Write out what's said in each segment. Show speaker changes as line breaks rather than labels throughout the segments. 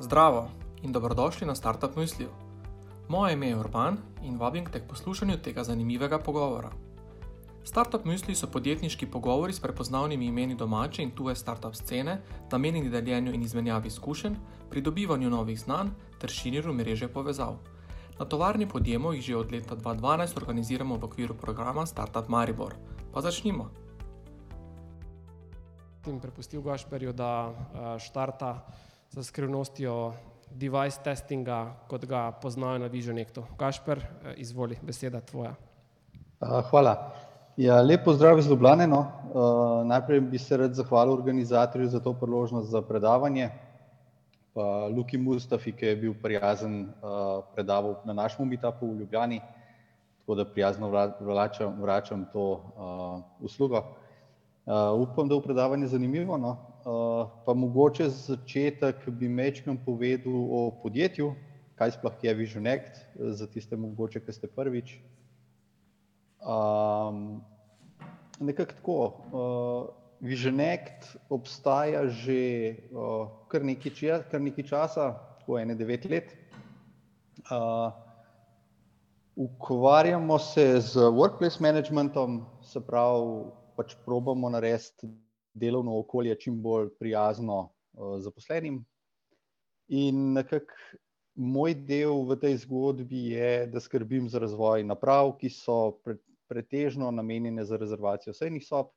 Zdravo in dobrodošli na Startup Mysliju. Moje ime je Urban in vabim te k poslušanju tega zanimivega pogovora. Startup Mysliji so podjetniški pogovori s prepoznavnimi imeni domače in tuje startup scene, namenjeni deljenju in izmenjavi izkušenj, pridobivanju novih znanj ter širjenju mreže povezav. Na tovarni podjemo jih že od leta 2012 organiziramo v okviru programa Startup Maribor. Pa začnimo.
In prepustil Gašperju, da štarta za skrivnostjo device testinga, kot ga poznajo na Visionektu. Gašper, izvoli, beseda je tvoja.
Hvala. Ja, lep pozdrav iz Ljubljane, no. Najprej bi se rad zahvalil organizatorju za to priložnost za predavanje, pa Luki Mustafi, ki je bil prijazen, predaval na našem meetupu v Ljubljani. Tako da prijazno vračam, vračam to, uslugo. Upam, da bo predavanje zanimivo, no. Pa mogoče za začetek bi majčkeno povedal o podjetju, kaj sploh je Visionekt, za tiste mogoče, ke ste prvič. Nekako tako, Visionekt obstaja že, kar nekaj kar nekaj časa, tako ene devet let. Ukvarjamo se z workplace managementom, se pravi, pač probamo narediti delovno okolje čim bolj prijazno, zaposlenim. In nekako moj del v tej zgodbi je, da skrbim za razvoj naprav, ki so pretežno namenjene za rezervacijo sejnih sob.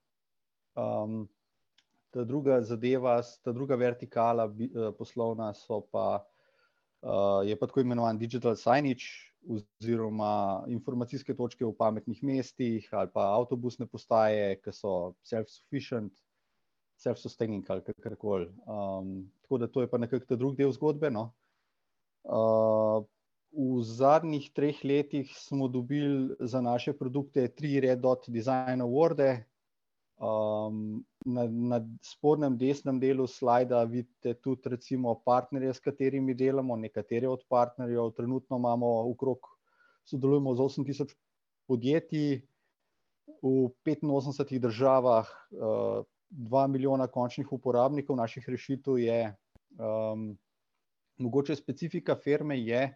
Ta druga zadeva, ta druga vertikala poslovna so pa, je pa tako imenovani digital signage oziroma informacijske točke v pametnih mestih ali pa avtobusne postaje, ke so self-sufficient, self-sustaining ali kakorkoli. Tako da to je pa nekako ta drugi del zgodbe, no. V zadnjih treh letih smo dobili za naše produkte tri red dot design award-e. Na, na spodnjem desnem delu slida vidite tudi recimo partnerje, s katerimi delamo, nekatere od partnerjev, trenutno imamo okrog, sodelujemo z osem tisoč podjetji v petinosemdesetih državah, dva milijona končnih uporabnikov naših rešitev je. Mogoče specifika firme je,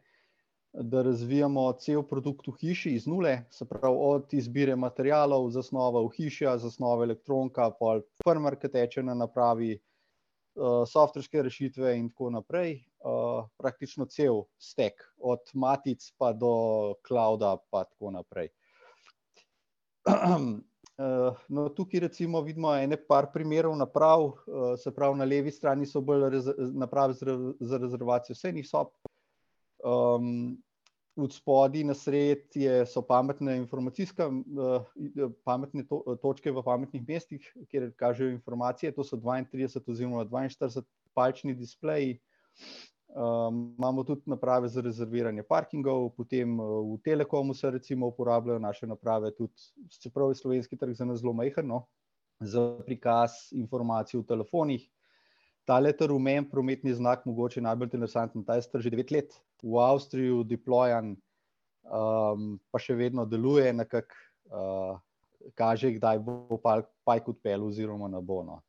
da razvijamo cel produkt v hiši iz nule, se pravi od izbire materialov, zasnova ohišja, zasnova elektronska, pol firmware, ke teče na napravi, softwarske rešitve in tako naprej. Praktično cel stack, od matic pa do clouda pa tako naprej. No, tukaj recimo vidimo ene par primerov naprav, se pravi, na levi strani so bolj naprave za rezervacijo sejnih sob. Odspodaj na sredi je, so pametne informacijska, pametne točke v pametnih mestih, kjer kažejo informacije, to so dvaintrideset oziroma dvainštiridesetpalčni displeji. Imamo tudi naprave za rezerviranje parkingov, potem, v Telekomu se recimo uporabljajo naše naprave tudi, čeprav je slovenski trg za nas zelo majhen, no, za prikaz informacij v telefonih. Tale ta rumeni prometni znak mogoče najbolj interesanten, ta je star že devet let, v Avstriji deployan, pa še vedno deluje nekako, kaže, kdaj bo pajek odpeljal oziroma ne bo, no.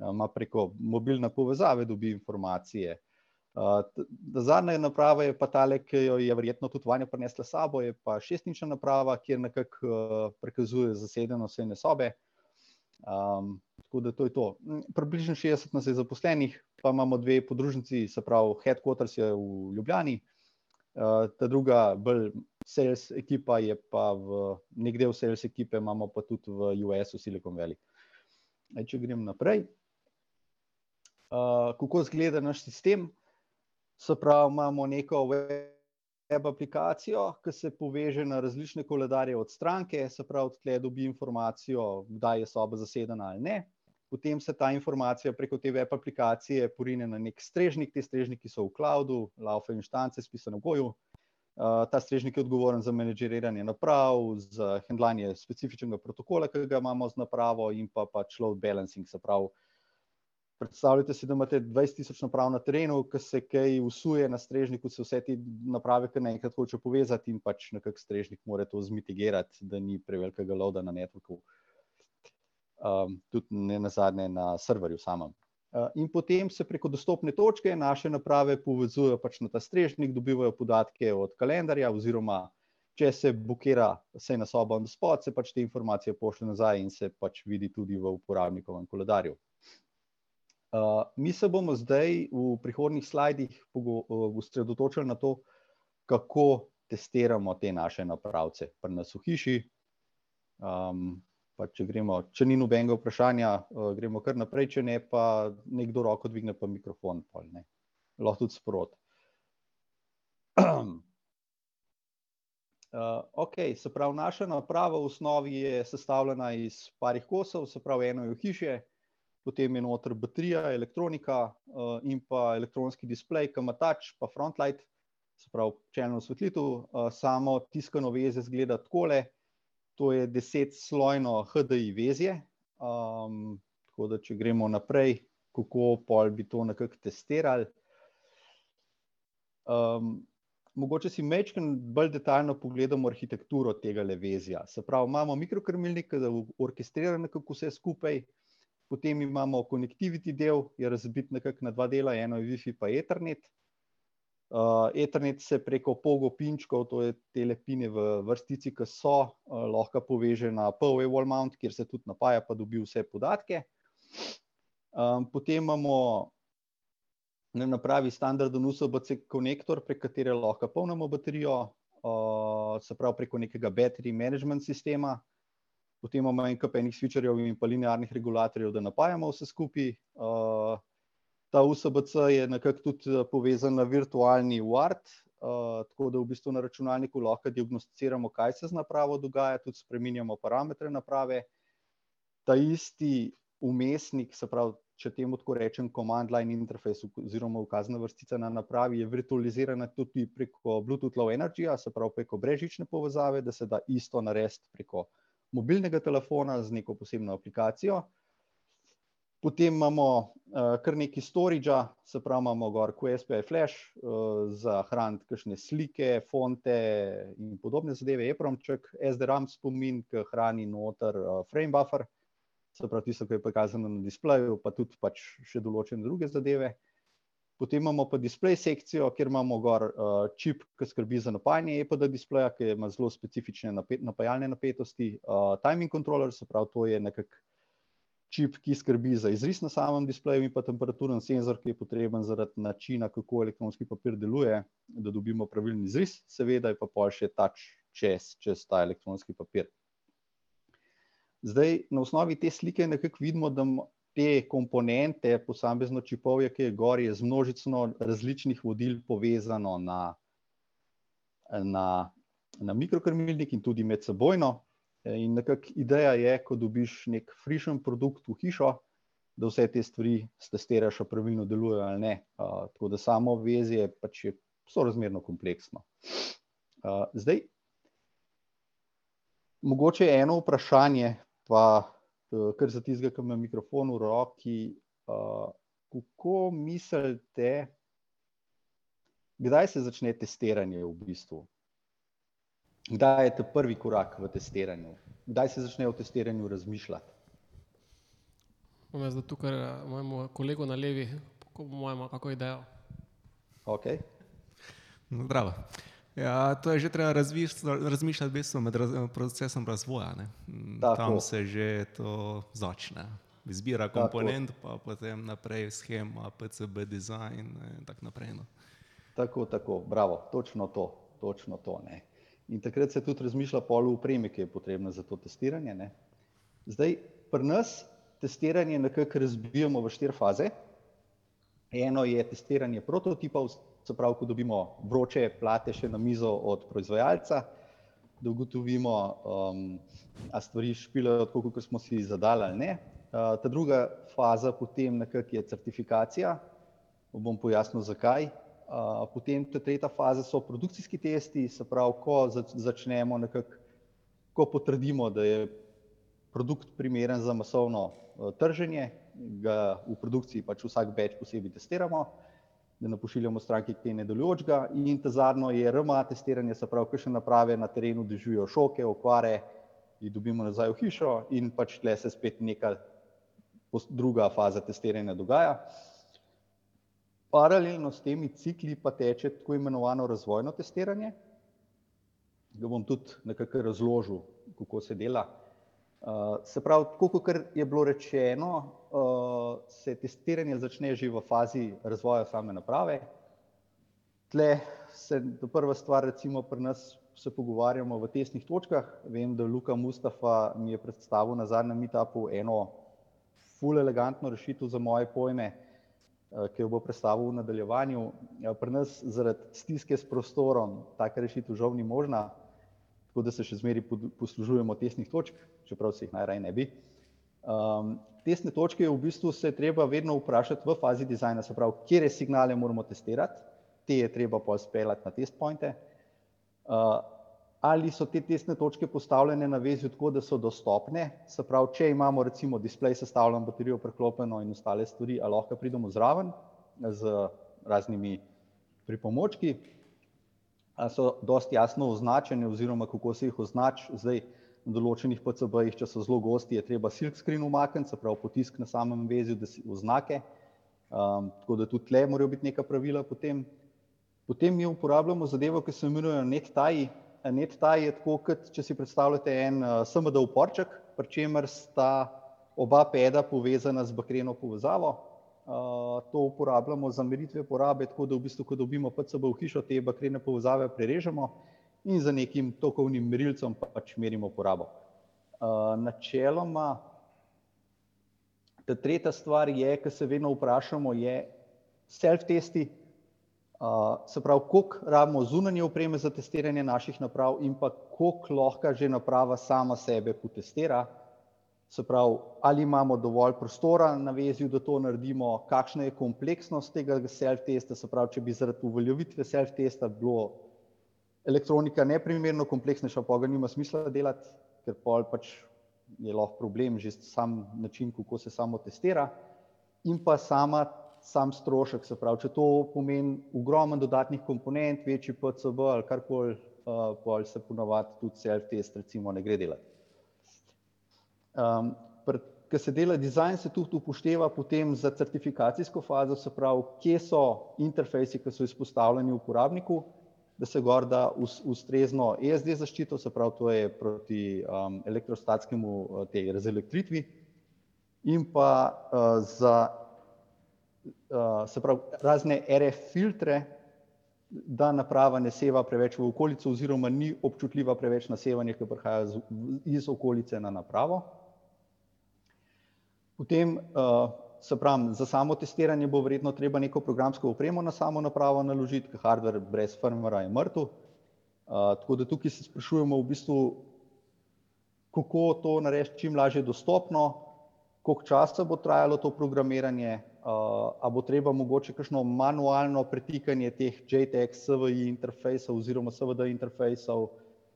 Ima preko mobilne povezave dobi informacije. Ta zadnja naprava je pa tale, ke jo je verjetno tudi Vanja prinesla sabo, je pa šestinčna naprava, kjer nekako, prikazuje zasedenost ene sobe. Tako da to je to. Približno šestdeset nas je zaposlenih, pa imamo dve podružnici, se pravi headquarters je v Ljubljani, ta druga bolj sales ekipa je pa v, neki del sales ekipe imamo pa tudi v US-u, Silicon Valley. Zdaj, če grem naprej. Kako izgleda naš sistem? Se pravi, imamo neko web aplikacijo, ke se poveže na različne koledarje od stranke, se pravi, tule dobi informacijo, kdaj je soba zasedena ali ne. Potem se ta informacija preko te web aplikacije porine na neki strežnik, ti strežniki so v cloudu, laufajo inštance, spisane v Goju. Ta strežnik je odgovoren za menedžeriranje naprav, za hendlanje specifičnega protokola, ke ga imamo z napravo, in pa pač load balancing, se pravi, predstavljajte si, da imate dvajset tisoč naprav na terenu, ke se kaj vsuje na strežniku, se vse te naprave kar naenkrat hočejo povezati in pač nekako strežnik mora to zmitigirati, da ni prevelikega loada na networku. Tudi nenazadnje na serverju samem. In potem se preko dostopne točke naše naprave povezujejo pač na ta strežnik, dobivajo podatke od kalendarja, oziroma če se bukira vse na sobo on the spot, se pač te informacije pošlje nazaj in se pač vidi tudi v uporabnikovem koledarju. Mi se bomo zdaj v prihodnjih slajdih osredotočili na to, kako testiramo te naše napravce pri nas v hiši. pa če gremo, če ni nobenega vprašanja, gremo kar naprej, če ne pa naj kdo roko dvigne pa mikrofon pol, ne. Lahko tudi sproti. okej, se pravi, naša naprava v osnovi je sestavljena iz parih kosov, se pravi, eno je ohišje, potem je noter baterija, elektronika, in pa elektronski displej, ki touch pa front light, se pravi, čelno osvetlitev, samo tiskano vezje izgleda takole. To je desetslojno HDI vezje, tako da če gremo naprej, kako pol bi to nekako testirali. mogoče si majčkeno bolj detajlno pogledamo arhitekturo tegale vezja, se pravi, imamo mikrokrmilnik, ke orkestrira nekako vse skupaj, potem imamo connectivity del, je razbit nekako na dva dela, eno je wifi pa ethernet. ethernet se preko Pogo-pinčkov, to je tele pine v vrstici, ke so, lahko poveže na PoE wall mount, kjer se tudi napaja pa dobi vse podatke. potem imamo na napravi standarden USB-C konektor, prek katerega lahko polnimo baterijo, se pravi, preko nekega battery management sistema. Potem imamo en kup enih switcherjev in pa linearnih regulatorjev, da napajamo vse skupaj, ta USB-C je nekako tudi povezan na virtualni UART, tako da v bistvu na računalniku lahko diagnosticiramo, kaj se z napravo dogaja, tudi spreminjamo parametre naprave. Ta isti vmesnik, se pravi, če temu tako rečem, command line interface oziroma ukazna vrstica na napravi je virtualizirana tudi preko Bluetooth low energyja, se pravi preko brezžične povezave, da se da isto narediti preko mobilnega telefona z neko posebno aplikacijo. Potem imamo, kar nekaj storagea, se pravi, imamo gor QSPI flash, za hraniti kakšne slike, fonte in podobne zadeve, EPROM-ček, SD-RAM spomin, ke hrani noter frame buffer, se pravi tisto, ke je prikazano na displeju, pa tudi pač še določene druge zadeve. Potem imamo pa display sekcijo, kjer imamo gor, čip, ke skrbi za napajanje EPD-displeja, ke ima zelo specifične napajalne napetosti, timing controller, se pravi, to je nekako čip, ki skrbi za izris na samem displeju, in pa temperaturni senzor, ki je potreben zaradi načina, kako elektronski papir deluje, da dobimo pravilen izris, seveda je pa pol še touch čez, čez ta elektronski papir. Zdaj, na osnovi te slike nekako vidimo, da te komponente, posamezno čipovje, ki je gor, je z množico različnih vodil povezano na, na, na mikrokrmilnik in tudi medsebojno. In nekako ideja je, ko dobiš neki frišen produkt v hišo, da vse te stvari stestiraš, a pravilno delujejo ali ne, tako da samo vezje pač je sorazmerno kompleksno. zdaj, mogoče eno vprašanje pa, kar za tistega, ki ima mikrofon v roki, kako mislite, kdaj se začne testiranje v bistvu? Kdaj je ta prvi korak v testiranju? Kdaj se začne o testiranju razmišljati?
Bom jaz tukaj mojemu kolegu na levi, po moje ima kako idejo.
Okej.
Zdravo. Ja, to je že treba razmišljati v bistvu med procesom razvoja, ne. Tam se že to začne. Izbira komponent pa potem naprej shema, PCB dizajn in tako naprej, no.
Tako, tako, bravo, točno to, točno to, ne. In takrat se tudi razmišlja o opremi, ki je potrebna za to testiranje, ne. Zdaj, pri nas testiranje nekako razbijemo v štiri faze. Eno je testiranje prototipov, se pravi, ko dobimo vroče plate še na mizo od proizvajalca, da ugotovimo, a stvari špilajo tako, kakor smo si zadali ali ne. ta druga faza potem nekako je certifikacija, bom pojasnil, zakaj. potem ta tretja faza so produkcijski testi, se pravi, ko začnemo nekako, ko potrdimo, da je produkt primeren za masovno, trženje, ga v produkciji pač vsak batch posebej testiramo, da ne pošiljamo stranki kaj nedelujočega, in ta zadnje je RMA-testiranje, se pravi, kakšne naprave na terenu dežujejo šoke, okvare, jih dobimo nazaj v hišo in pač tule se spet neka druga faza testiranja dogaja. Paralelno s temi cikli pa teče tako imenovano razvojno testiranje. Ga bom tudi nekako razložil, kako se dela. Uh, se pravi, kot je bilo rečeno, uh, se testiranje začne že v fazi razvoja same naprave. Tle se prva stvar, recimo pri nas se pogovarjamo v tesnih točkah. Vem, da Luka Mustafa mi je predstavil na zadnjem meetupu eno ful elegantno rešitev za moje pojme, uh, ki jo bo predstavil v nadaljevanju. Pri nas zaradi stiske s prostorom taka rešitev žal ni možna, tako da se še zmeri poslužujemo tesnih točk, čeprav se jih najraje ne bi. Um, tesne točke je v bistvu se treba vedno vprašati v fazi dizajna, se pravi, kje signale moramo testirati, te je treba pa speljati na test pointe. Uh, ali so te testne točke postavljene na vezi tako, da so dostopne, se pravi, če imamo recimo displej sestavljen, baterijo preklopljeno in ostale stvari, a lahko pridemo zraven z raznimi pripomočki so dosti jasno označene, oziroma kako se jih označi. Zdaj, na določenih PCB-jih, če so zelo gosti, je treba silk screen umakniti, se pravi potisk na samem vezju, da si oznake. Um, tako da tudi tle morajo biti neka pravila potem. Potem mi uporabljamo zadevo, ki se imenuje NetTie. NetTie je tako, kot če si predstavljate en uh, SMD uporček, pri čemer sta oba peda povezana z bakreno povezavo to uporabljamo za meritve porabe, tako da v bistvu, ko dobimo PCB v hišo, te bakrene povezave prerežemo in za nekim tokovnim merilcem pač merimo porabo. Načeloma, ta tretja stvar je, ki se vedno vprašamo, je self-testi, se pravi, koliko rabimo zunanje opreme za testiranje naših naprav in pa koliko lahko že naprava sama sebe potestira, Se pravi, ali imamo dovolj prostora na vezju, da to naredimo, kakšna je kompleksnost tega self-testa, se pravi, če bi zaradi uveljavitve self-testa bilo elektronika neprimerno kompleksnejša, pa ga nima smisla delati, ker pol pač je lahko problem že sam način, kako se samo testira in pa sama, sam strošek, se pravi, če to pomeni ogromen dodatnih komponent, večji PCB ali karkoli, uh, pol se ponavadi tudi self-test recimo ne gre delati. Um, Ker se dela dizajn, se tudi upošteva potem za certifikacijsko fazo, se pravi, kje so interfejsi, ki so izpostavljeni uporabniku, da se gor da ustrezno ESD zaščito, se pravi, to je proti um, elektrostatskemu uh, tej razelektritvi in pa uh, za uh, se pravi, razne RF filtre, da naprava ne seva preveč v okolico oziroma ni občutljiva preveč na sevanje, ki prihaja iz okolice na napravo. Potem, uh, se pravi, za samo testiranje bo verjetno treba neko programsko opremo na samo napravo naložiti, ker hardware brez firmwarea je mrtev. Uh, tako da tukaj se sprašujemo v bistvu, kako to narediti čim lažje dostopno, koliko časa bo trajalo to programiranje, uh, a bo treba mogoče kakšno manualno pretikanje teh JTX, SVI interfejsov oziroma SVD interfejsov,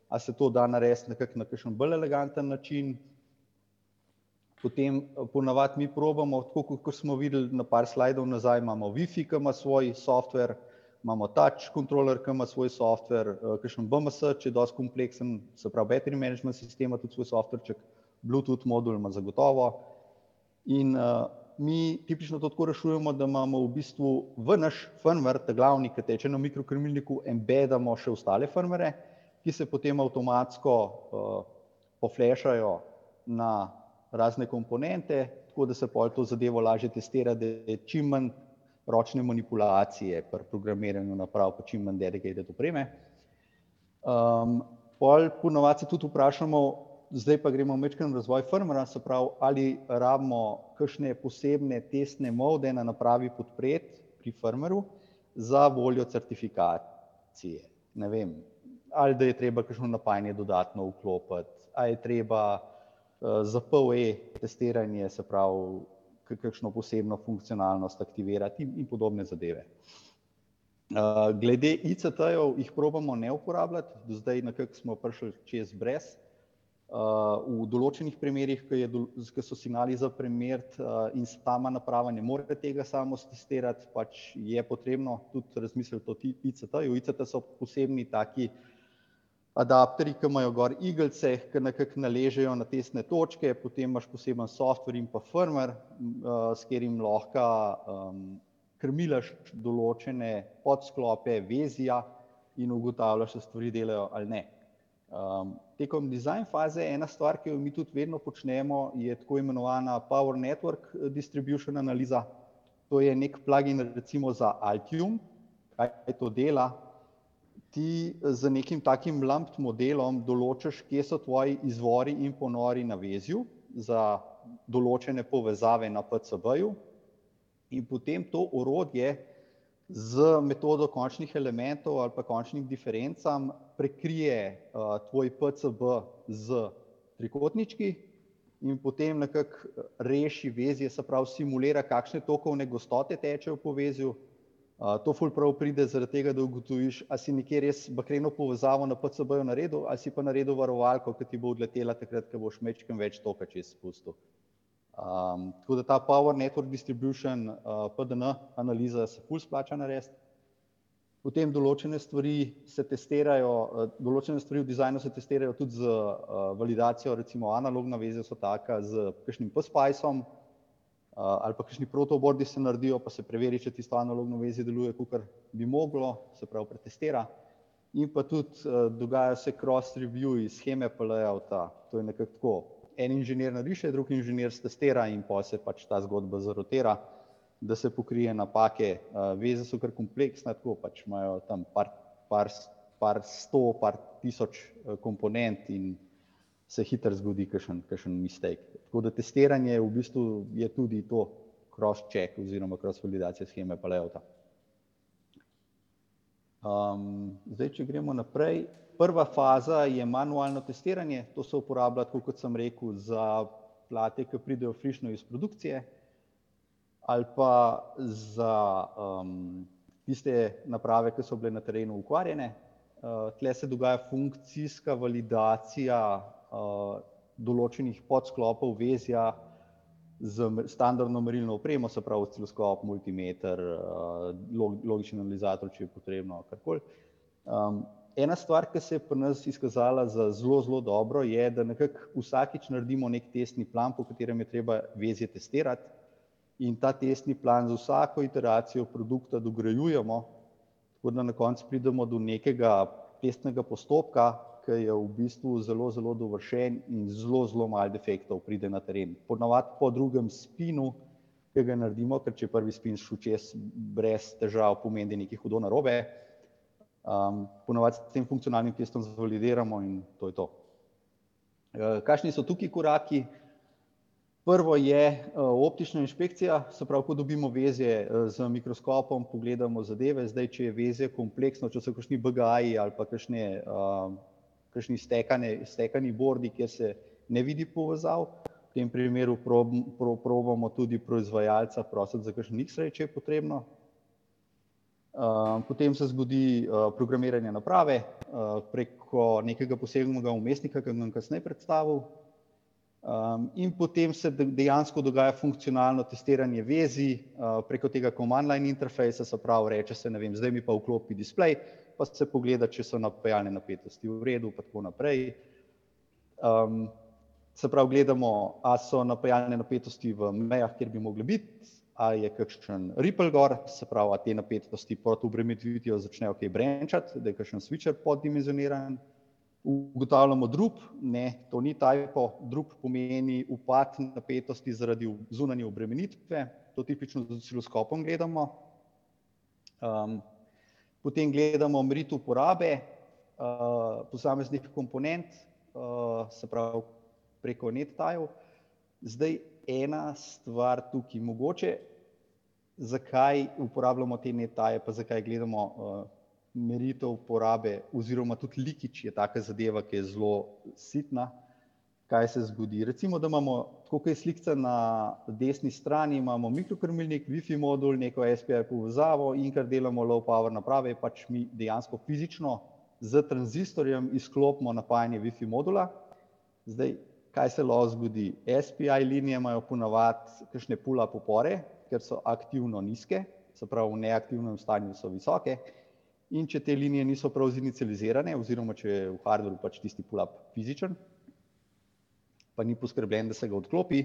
a se to da narediti nekako na kakšen bolj eleganten način potem eh, ponavadi mi probamo, tako kot smo videli na par slajdov nazaj, imamo Wi-Fi, ki ima svoj software, imamo touch controller, ki ima svoj software, eh, kakšen BMS, če je dosti kompleksen, se pravi battery management sistem tudi svoj software, Bluetooth modul ima zagotovo. In uh, mi tipično to tako rešujemo, da imamo v bistvu v naš firmware, ta glavni, ki teče na mikrokrmilniku, embedamo še ostale firmware, ki se potem avtomatsko uh, poflešajo na razne komponente, tako da se pol to zadevo lažje testira, da je čim manj ročne manipulacije pri programiranju naprav, pa čim manj dedicated opreme. Um, pol ponovadi se tudi vprašamo, zdaj pa gremo večkrat na razvoj firmwarea, se pravi, ali rabimo kakšne posebne testne mode na napravi podpreti pri firmwareu za voljo certifikacije. Ne vem, ali da je treba kakšno napajanje dodatno vklopiti, ali je treba za POE testiranje, se pravi, kakšno posebno funkcionalnost aktivirati in, in podobne zadeve. Uh, glede ICT-jev, jih probamo ne uporabljati, do zdaj nekako smo prišli čez brez. Uh, v določenih primerjih, ki so signali za primer uh, in sama naprava ne more tega samo testirati, pač je potrebno tudi razmisliti o ICT-ju. ICT so posebni taki adapterji, ki imajo gor igelce, ki nekako naležejo na testne točke, potem imaš poseben software in pa firmware, s katerim lahko um, krmilaš določene podsklope, vezija in ugotavljaš, če stvari delajo ali ne. Um, tekom design faze ena stvar, ki jo mi tudi vedno počnemo, je tako imenovana Power Network Distribution analiza. To je nek plugin recimo za Altium, kaj to dela, ti z nekim takim lump modelom določiš, kje so tvoji izvori in ponori na vezju za določene povezave na PCB-ju in potem to orodje z metodo končnih elementov ali pa končnim diferencam prekrije uh, tvoj PCB z trikotnički in potem nekako reši vezje, se pravi simulira, kakšne tokovne gostote tečejo po vezju, to ful prav pride zaradi tega, da ugotoviš, ali si nekje res bakreno povezavo na PCB-ju naredil, ali si pa naredil varovalko, ki ti bo odletela takrat, ko boš mečkem več toka čez spustil. Um, tako da ta Power Network Distribution, uh, PDN analiza se ful splača narediti. Potem določene stvari se testirajo, uh, določene stvari v dizajnu se testirajo tudi z uh, validacijo, recimo analogna veze so taka z kakšnim PSPICE-om, ali pa kakšni protobordi se naredijo, pa se preveri, če tisto analogno vezje deluje, kot bi moglo, se pravi, pretestira. In pa tudi uh, dogaja se cross review iz scheme layouta. To je nekako tako. En inženir nariše, drug inženir testira in pa se pač ta zgodba zarotira, da se pokrije napake. Uh, veze so kar kompleksne, tako pač imajo tam par, par, par sto, par tisoč uh, komponent in se hitro zgodi kakšen mistake. Tako da testiranje v bistvu je tudi to cross-check oziroma cross-validacija scheme Paleota. Um, zdaj, če gremo naprej, prva faza je manualno testiranje. To se uporablja, tako kot sem rekel, za plate, ki pridejo frišno iz produkcije ali pa za um, tiste naprave, ki so bile na terenu ukvarjene. Uh, tle se dogaja funkcijska validacija določenih podsklopov vezja z standardno merilno opremo, se pravi osciloskop, multimeter, uh, logični analizator, če je potrebno, karkoli. Um, ena stvar, ki se je pri nas izkazala za zelo, zelo dobro, je, da nekako vsakič naredimo nek testni plan, po katerem je treba vezje testirati in ta testni plan za vsako iteracijo produkta dograjujemo, tako da na koncu pridemo do nekega testnega postopka, ki je v bistvu zelo, zelo dovršen in zelo, zelo malo defektov pride na teren. Ponavadi po drugem spinu, ki ga naredimo, ker če prvi spin šel čez brez težav, pomeni, da je nekaj hudo narobe. Um, ponavadi s tem funkcionalnim testom zvalidiramo in to je to. Uh, kakšni so tukaj koraki? Prvo je uh, optična inšpekcija, se pravi, ko dobimo vezje uh, z mikroskopom, pogledamo zadeve. Zdaj, če je vezje kompleksno, če so kakšni BGI ali pa kakšne uh, kakšni stekane, stekani bordi, kjer se ne vidi povezav. V tem primeru prob, pro, probamo tudi proizvajalca prositi za kakšen X-ray, če je potrebno. Uh, potem se zgodi uh, programiranje naprave uh, preko nekega posebnega umestnika, ki ga bom kasneje predstavil. In potem se dejansko dogaja funkcionalno testiranje vezi preko tega command line interfejsa, se pravi, reče se, ne vem, zdaj mi pa vklopi display, pa se pogleda, če so napajalne napetosti v redu, pa tako naprej. Um, se pravi, gledamo, ali so napajalne napetosti v mejah, kjer bi mogli biti, ali je kakšen ripple gor, se pravi, ali te napetosti pod obremenitvijo začnejo kaj brenčati, da je kakšen switcher poddimenzioniran. Ugotavljamo drup, ne, to ni tajpo, drup pomeni upad napetosti zaradi zunanje obremenitve, to tipično z osciloskopom gledamo. Um, potem gledamo meritev uporabe uh, posameznih komponent, uh, se pravi preko NetTile. Zdaj ena stvar tukaj, mogoče, zakaj uporabljamo te NetTile, pa zakaj gledamo uh, meritev uporabe, oziroma tudi likič je taka zadeva, ki je zelo sitna kaj se zgodi. Recimo, da imamo, kot je slika na desni strani, imamo mikrokrmilnik, WiFi modul, neko SPI povezavo in kar delamo low power naprave, pač mi dejansko fizično z tranzistorjem izklopimo napajanje WiFi modula. Zdaj, kaj se lahko zgodi? SPI linije imajo ponavadi kakšne pula popore, ker so aktivno nizke, se pravi v neaktivnem stanju so visoke. in če te linije niso prav zinicializirane, oziroma če je v hardwareu pač tisti pull-up fizičen, pa ni poskrbljen, da se ga odklopi,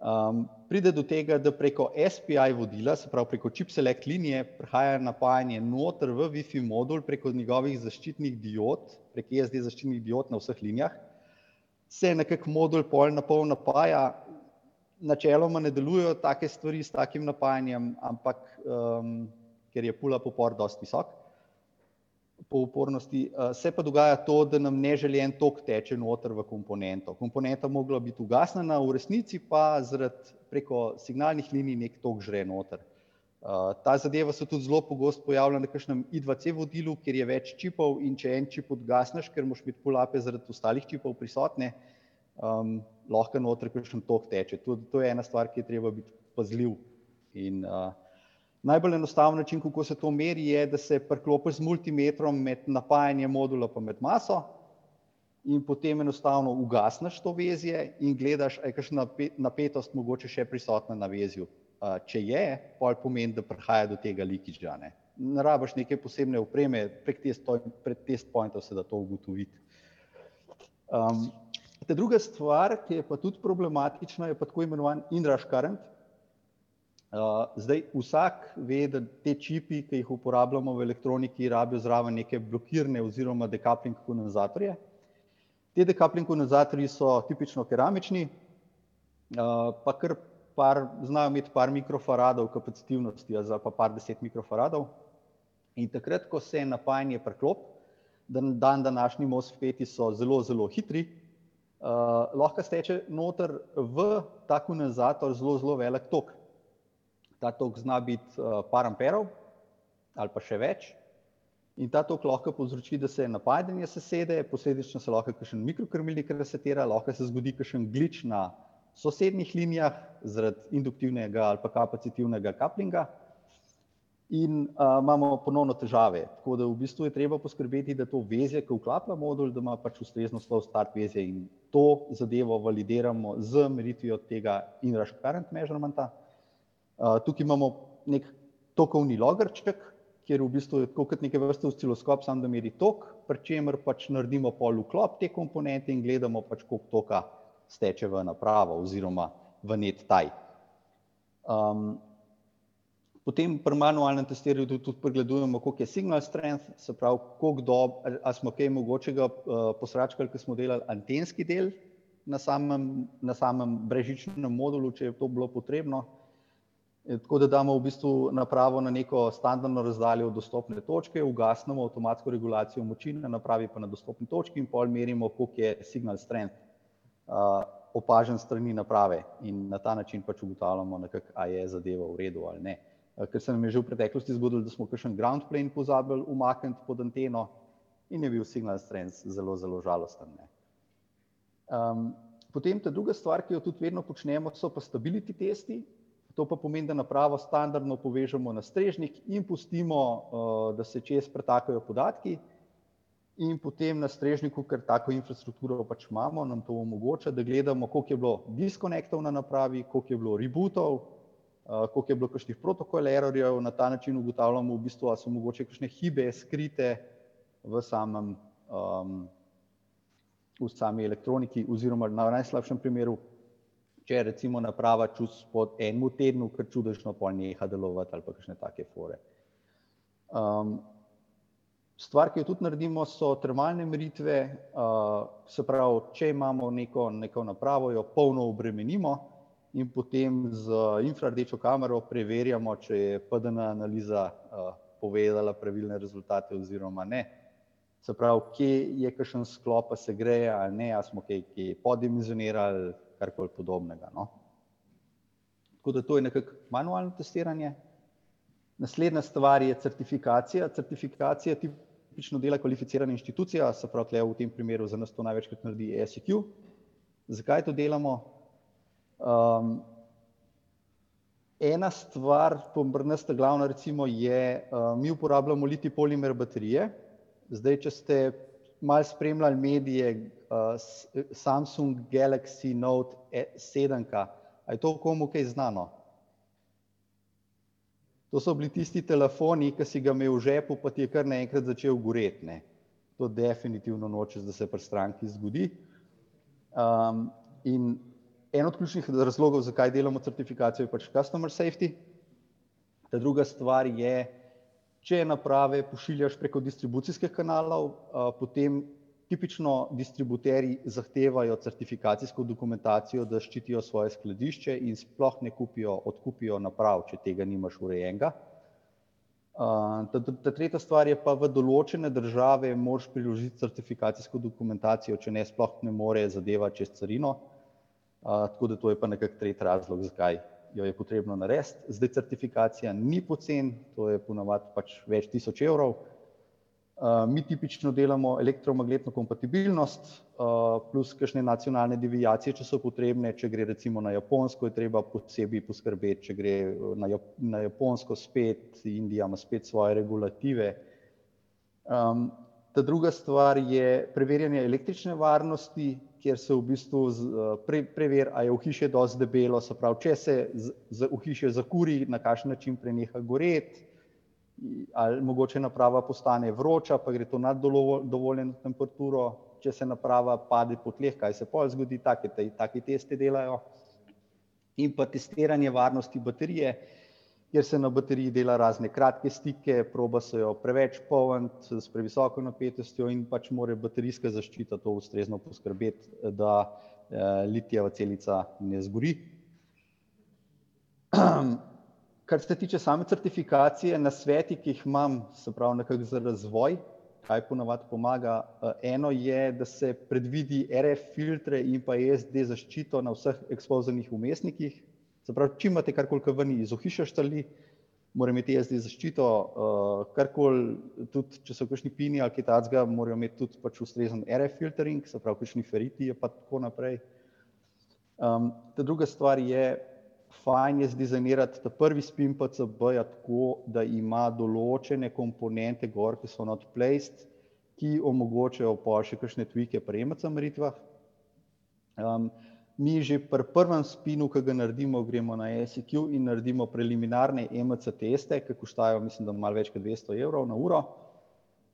um, pride do tega, da preko SPI vodila, se pravi preko chip select linije, prihaja napajanje noter v Wi-Fi modul preko njegovih zaščitnih diod, preko ESD zaščitnih diod na vseh linijah, se nekako modul pol na pol napaja, načeloma ne delujejo take stvari s takim napajanjem, ampak um, ker je pull-up upor dosti visok, po upornosti. Eh, se pa dogaja to, da nam neželjen tok teče noter v komponento. Komponenta mogla biti ugasnjena, v resnici pa zaradi preko signalnih linij nek tok žre noter. Uh, ta zadeva se tudi zelo pogosto pojavlja na kakšnem I2C vodilu, kjer je več čipov in če en čip odgasneš, ker moš imeti polape zaradi ostalih čipov prisotne, um, lahko noter kakšen tok teče. To, to je ena stvar, ki je treba biti pazljiv. In, uh, Najbolj enostaven način, kako se to meri, je, da se priklopiš z multimetrom med napajanjem modula in med maso, in potem enostavno ugasneš to vezje in gledaš, ali je kakšna napetost mogoče še prisotna na vezju. Če je, pa pomeni, da prihaja do tega likiča. Ne, ne rabiš neke posebne opreme, prek test pointov se da to ugotoviti. Um, druga stvar, ki je pa tudi problematična, je pa tako imenovan inrush current. Uh, zdaj, vsak ve, da te čipi, ki jih uporabljamo v elektroniki, rabijo zraven neke blokirne oziroma dekapling kondenzatorje. Te dekapling kondenzatorji so tipično keramični, uh, pa kar par, znajo imeti par mikrofaradov kapacitivnosti, za pa par deset mikrofaradov. In takrat, ko se napajanje preklop, dan, dan današnji MOSFETi so zelo, zelo hitri, uh, lahko steče noter v ta kondenzator zelo, zelo velik tok ta tok zna biti uh, par amperov ali pa še več. In ta tok lahko povzroči, da se napadanje sesede, posledično se lahko kakšen mikrokrmilnik resetira, lahko se zgodi kakšen glič na sosednjih linijah zaradi induktivnega ali pa kapacitivnega kaplinga. In uh, imamo ponovno težave. Tako da v bistvu je treba poskrbeti, da to vezje, ki vklapa modul, da ima pač ustrezno slov start vezje in to zadevo validiramo z meritvijo tega inrush current measurementa. Uh, tukaj imamo nek tokovni logrček, kjer v bistvu je kot neke vrste osciloskop, samo da meri tok, pri čemer pač naredimo pol vklop te komponente in gledamo pač, koliko toka steče v napravo oziroma v net taj. Um, potem pri manualnem testiranju tudi, tudi pregledujemo, koliko je signal strength, se pravi, koliko dob, ali smo kaj mogočega uh, posračkali, ker smo delali antenski del na samem, na samem brežičnem modulu, če je to bilo potrebno. Tako da damo v bistvu napravo na neko standardno razdaljo od dostopne točke, ugasnemo avtomatsko regulacijo moči na napravi pa na dostopni točki in pol merimo, koliko je signal strength uh, opažen strani naprave in na ta način pač ugotavljamo, a je zadeva v redu ali ne. Ker se nam je že v preteklosti zgodilo, da smo kakšen ground plane pozabili umakniti pod anteno in je bil signal strength zelo, zelo žalosten. Um, potem ta druga stvar, ki jo tudi vedno počnemo, so pa stability testi. To pa pomeni, da napravo standardno povežemo na strežnik in pustimo, uh, da se čez pretakajo podatki. In potem na strežniku, ker tako infrastrukturo pač imamo, nam to omogoča, da gledamo, koliko je bilo diskonektov na napravi, koliko je bilo rebootov, uh, koliko je bilo kakšnih protokol errorjev. Na ta način ugotavljamo, v bistvu, ali so mogoče kakšne hibe skrite v, samem, um, v sami elektroniki, oziroma na najslabšem primeru, če recimo naprava čus po enem tednu, ker čudežno pol neha delovati ali pa kakšne take fore. Um, stvar, ki jo tudi naredimo, so termalne meritve. Uh, se pravi, če imamo neko, neko napravo, jo polno obremenimo in potem z infrardečo kamero preverjamo, če je PDN analiza uh, povedala pravilne rezultate oziroma ne. Se pravi, kje je kakšen sklop, se greje ali ne, ali smo kaj, kaj podimenzionirali, karkoli podobnega. No. Tako da to je nekako manualno testiranje. Naslednja stvar je certifikacija. Certifikacija tipično dela kvalificirana inštitucija, se pravi, v tem primeru za nas to največkrat naredi ESQ. Zakaj to delamo? Um, ena stvar, pomrnesta glavna, recimo, je, uh, mi uporabljamo liti polimer baterije. Zdaj, če ste malo spremljali medije, uh, Samsung Galaxy Note 7, e, ali je to komu kaj znano? To so bili tisti telefoni, ki si ga imel v žepu, pa ti je kar naenkrat začel goreti. Ne. To definitivno nočeš, da se pri stranki zgodi. Um, in en od ključnih razlogov, zakaj delamo certifikacijo, je pač customer safety. Ta druga stvar je, če naprave pošiljaš preko distribucijskih kanalov, uh, potem tipično distributerji zahtevajo certifikacijsko dokumentacijo, da ščitijo svoje skladišče in sploh ne kupijo, odkupijo naprav, če tega nimaš urejenega. Uh, ta, ta tretja stvar je pa v določene države moraš priložiti certifikacijsko dokumentacijo, če ne sploh ne more zadeva čez carino. Uh, tako da to je pa nekak tretji razlog, zakaj jo je potrebno narediti. Zdaj certifikacija ni pocen, to je ponavadi pač več tisoč evrov. Uh, mi tipično delamo elektromagnetno kompatibilnost uh, plus kakšne nacionalne devijacije, če so potrebne. Če gre recimo na Japonsko, je treba posebej poskrbeti, če gre na, Jap na Japonsko spet, Indija ima spet svoje regulative. Um, ta druga stvar je preverjanje električne varnosti, kjer se v bistvu pre, preveri, ali je v hiši dosti debelo, se pravi, če se z, z, v hiši zakuri, na kakšen način preneha goreti ali mogoče naprava postane vroča, pa gre to nad dovoljeno temperaturo, če se naprava pade po tleh, kaj se pol zgodi, take, take teste delajo. In pa testiranje varnosti baterije, kjer se na bateriji dela razne kratke stike, proba se jo preveč polniti s previsoko napetostjo in pač mora baterijska zaščita to ustrezno poskrbeti, da eh, litijeva celica ne zgori. Kar se tiče same certifikacije, na sveti, ki jih imam, se pravi, nekako za razvoj, kaj ponavadi pomaga. Eh, eno je, da se predvidi RF filtre in pa ESD zaščito na vseh ekspozivnih umestnikih. Se pravi, če imate karkoli ven iz ohišja štali, mora imeti ESD zaščito, uh, karkoli, tudi če so kakšni pini ali kaj takega, morajo imeti tudi pač ustrezen RF filtering, se pravi, kakšni feriti in tako naprej. Um, ta druga stvar je, fajn je zdizajnirati ta prvi spin PCB -ja tako, da ima določene komponente gor, ki so not placed, ki omogočajo pa še kakšne tvike pri EMC meritvah. Um, mi že pri prvem spinu, ki ga naredimo, gremo na SEQ in naredimo preliminarne EMC teste, ki koštajo, mislim, da malo več kot 200 evrov na uro.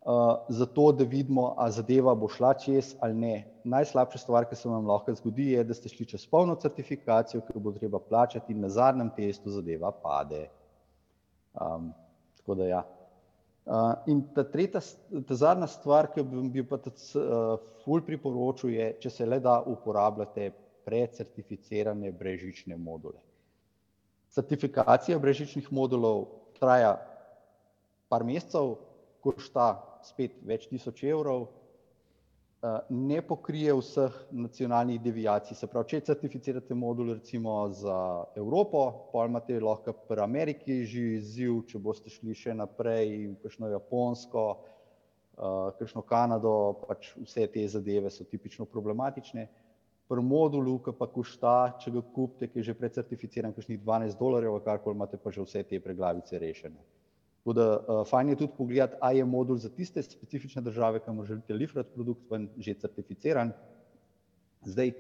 Uh, zato, da vidimo, ali zadeva bo šla čez ali ne. Najslabša stvar, ki se vam lahko zgodi, je, da ste šli čez polno certifikacijo, ki bo treba plačati, in na zadnjem testu zadeva pade. Um, tako da ja. Uh, in ta tretja, ta zadnja stvar, ki bi, bi pa tudi uh, ful priporočil, je, če se le da uporabljate precertificirane brežične module. Certifikacija brežičnih modulov traja par mesecev, košta spet več tisoč evrov, eh, ne pokrije vseh nacionalnih devijacij. Se pravi, če certificirate modul recimo za Evropo, pa imate lahko pri Ameriki že izziv, če boste šli še naprej, kakšno Japonsko, eh, kakšno Kanado, pač vse te zadeve so tipično problematične. Pri modulu, ki pa košta, če ga kupite, ki je že precertificiran, kakšnih 12 dolarjev, karkoli imate pa že vse te preglavice rešene. Tako da uh, fajn je tudi pogledati, ali je modul za tiste specifične države, kamor želite lifrati produkt, ven že certificiran. Zdaj,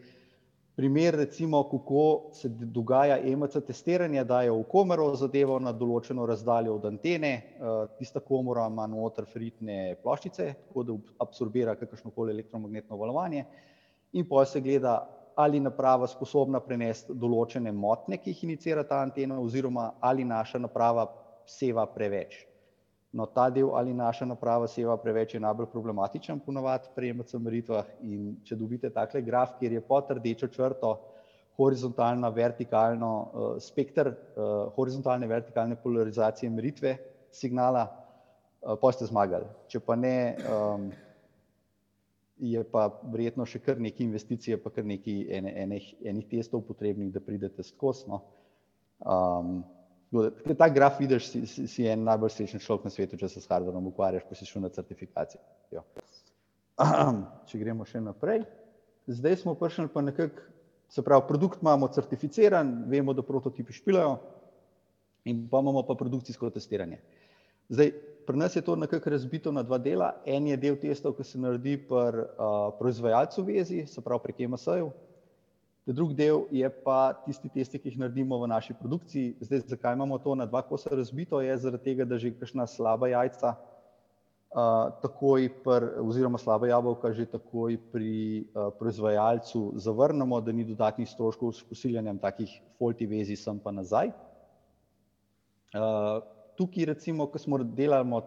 primer recimo, kako se dogaja EMC testiranje, da je v komoro zadevo na določeno razdaljo od antene, uh, tista komora ima noter fritne ploščice, tako da absorbira kakršno koli elektromagnetno valovanje in pa se gleda, ali naprava sposobna prenesti določene motne, ki jih inicira ta antena, oziroma ali naša naprava seva preveč. No, ta del ali naša naprava seva preveč je najbolj problematičen ponovadi pri EMC meritvah in če dobite takle graf, kjer je pod rdečo črto horizontalna, vertikalno uh, spektr, uh, horizontalne, vertikalne polarizacije meritve signala, uh, pa ste zmagali. Če pa ne, um, je pa verjetno še kar nekaj investicije, pa kar nekaj ene, enih, enih testov potrebnih, da pridete skozi. No. Um, Ker ta graf vidiš, si, si, si en najbolj srečen človek na svetu, če se s hardverom ukvarjaš, pa si šel na certifikacijo. Če gremo še naprej. Zdaj smo prišli pa nekako, se pravi, produkt imamo certificiran, vemo, da prototipi špilajo in pa imamo pa produkcijsko testiranje. Zdaj, pri nas je to nekako razbito na dva dela. En je del testov, ki se naredi pri uh, proizvajalcu vezi, se pravi prek MSA-ju, Drugi del je pa tisti testi, ki jih naredimo v naši produkciji. Zdaj, zakaj imamo to na dva kosa razbito, je zaradi tega, da že kakšna slaba jajca, uh, takoj pr, oziroma slaba jabolka, že takoj pri uh, proizvajalcu zavrnemo, da ni dodatnih stroškov s posiljanjem takih folti vezi sem pa nazaj. Uh, tukaj, recimo, ko smo delali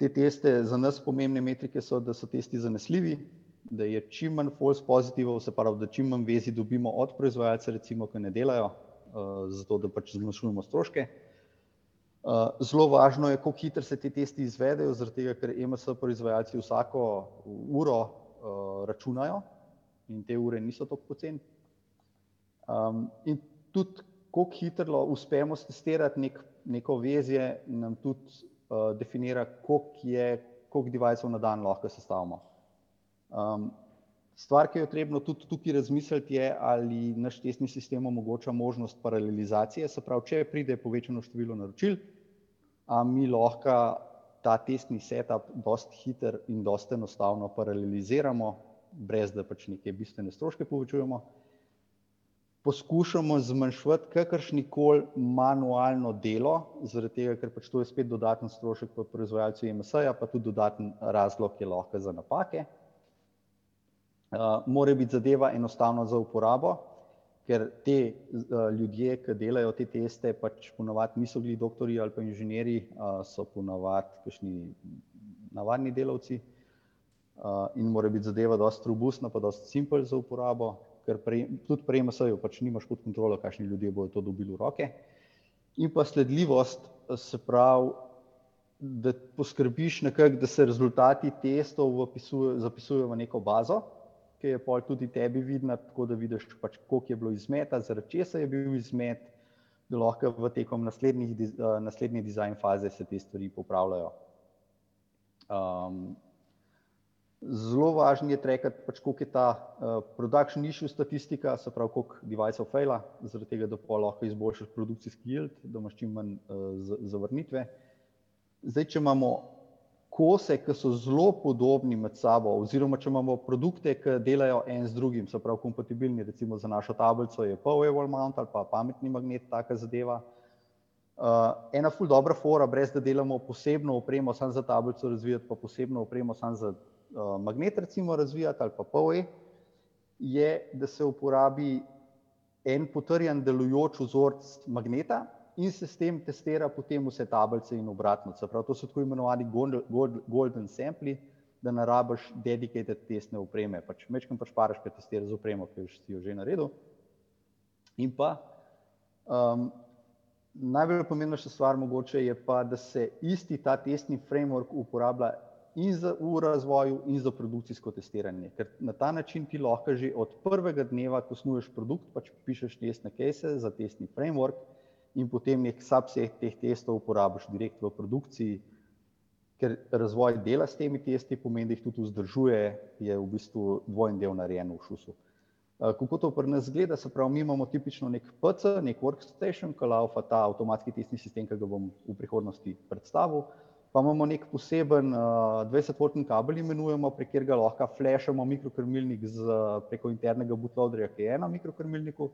te teste, za nas pomembne metrike so, da so testi zanesljivi, da je čim manj false pozitivov, se pravi, da čim manj vezi dobimo od proizvajalca, recimo, ki ne delajo, uh, zato da pač zmanjšujemo stroške. Uh, zelo važno je, kako hitro se ti testi izvedejo, zaradi tega, ker MS proizvajalci vsako uro uh, računajo in te ure niso tako poceni. Um, in tudi, kako hitro uspemo testirati nek, neko vezje, nam tudi uh, definira, koliko je, koliko devajcev na dan lahko sestavimo. Um, stvar, ki jo trebno tudi tukaj razmisliti, je, ali naš testni sistem omogoča možnost paralelizacije. Se pravi, če pride povečano število naročil, a mi lahko ta testni setup dosti hiter in dosti enostavno paraleliziramo, brez da pač neke bistvene stroške povečujemo. Poskušamo zmanjšati kakršni koli manualno delo, zaradi tega, ker pač to je spet dodaten strošek po proizvajalcu MSA, pa tudi dodaten razlog je lahko za napake. Uh, mora biti zadeva enostavna za uporabo, ker te uh, ljudje, ki delajo te teste, pač ponovadi niso bili doktori ali pa inženirji, uh, so ponovadi kakšni navadni delavci. Uh, in mora biti zadeva dosti robustna, pa dosti simpel za uporabo, ker prej, tudi prej MSO-ju pač nimaš pod kontrolo, kakšni ljudje bodo to dobili v roke. In pa sledljivost, se pravi, da poskrbiš nekako, da se rezultati testov zapisujejo v neko bazo ki je pol tudi tebi vidna, tako da vidiš, pač, koliko je bilo izmeta, zaradi česa je bil izmet, da lahko v tekom naslednje dizajn faze se te stvari popravljajo. Um, zelo važno je trekati, pač, koliko je ta uh, production issue statistika, se pravi, koliko deviceov faila, zaradi tega, da pa lahko izboljšaš produkcijski yield, da imaš čim manj uh, zavrnitve. Zdaj, če imamo kose, ki so zelo podobni med sabo, oziroma če imamo produkte, ki delajo en z drugim, so prav kompatibilni, recimo za našo tablico je Power Mount ali pa pametni magnet, taka zadeva. Uh, ena ful dobra fora, brez da delamo posebno opremo samo za tablico razvijati, pa posebno opremo samo za uh, magnet recimo razvijati ali pa POE, je, da se uporabi en potrjen delujoč vzorc magneta, in se s tem testira potem vse tablice in obratno. Prav, to so tako imenovani golden sampli, da ne rabiš dedicated testne opreme. Pač, Mečkam pač paraš, kaj testiraš z opremo, ki si jo že naredil. In pa um, najbolj pomembnejša stvar mogoče je pa, da se isti ta testni framework uporablja in za v razvoju in za produkcijsko testiranje. Ker na ta način ti lahko že od prvega dneva, ko snuješ produkt, pač pišeš testne case za testni framework, in potem nek subset teh testov uporabiš direkt v produkciji, ker razvoj dela s temi testi pomeni, da jih tudi vzdržuje, je v bistvu dvojen del narejen v šusu. Eh, kako to pri nas zgleda, se pravi, mi imamo tipično nek PC, nek workstation, ki laufa ta avtomatski testni sistem, ki ga bom v prihodnosti predstavil, pa imamo nek poseben 20-voltni kabel, imenujemo, prek katerega lahko flashamo mikrokrmilnik preko internega bootloaderja, ki je ena mikrokrmilniku,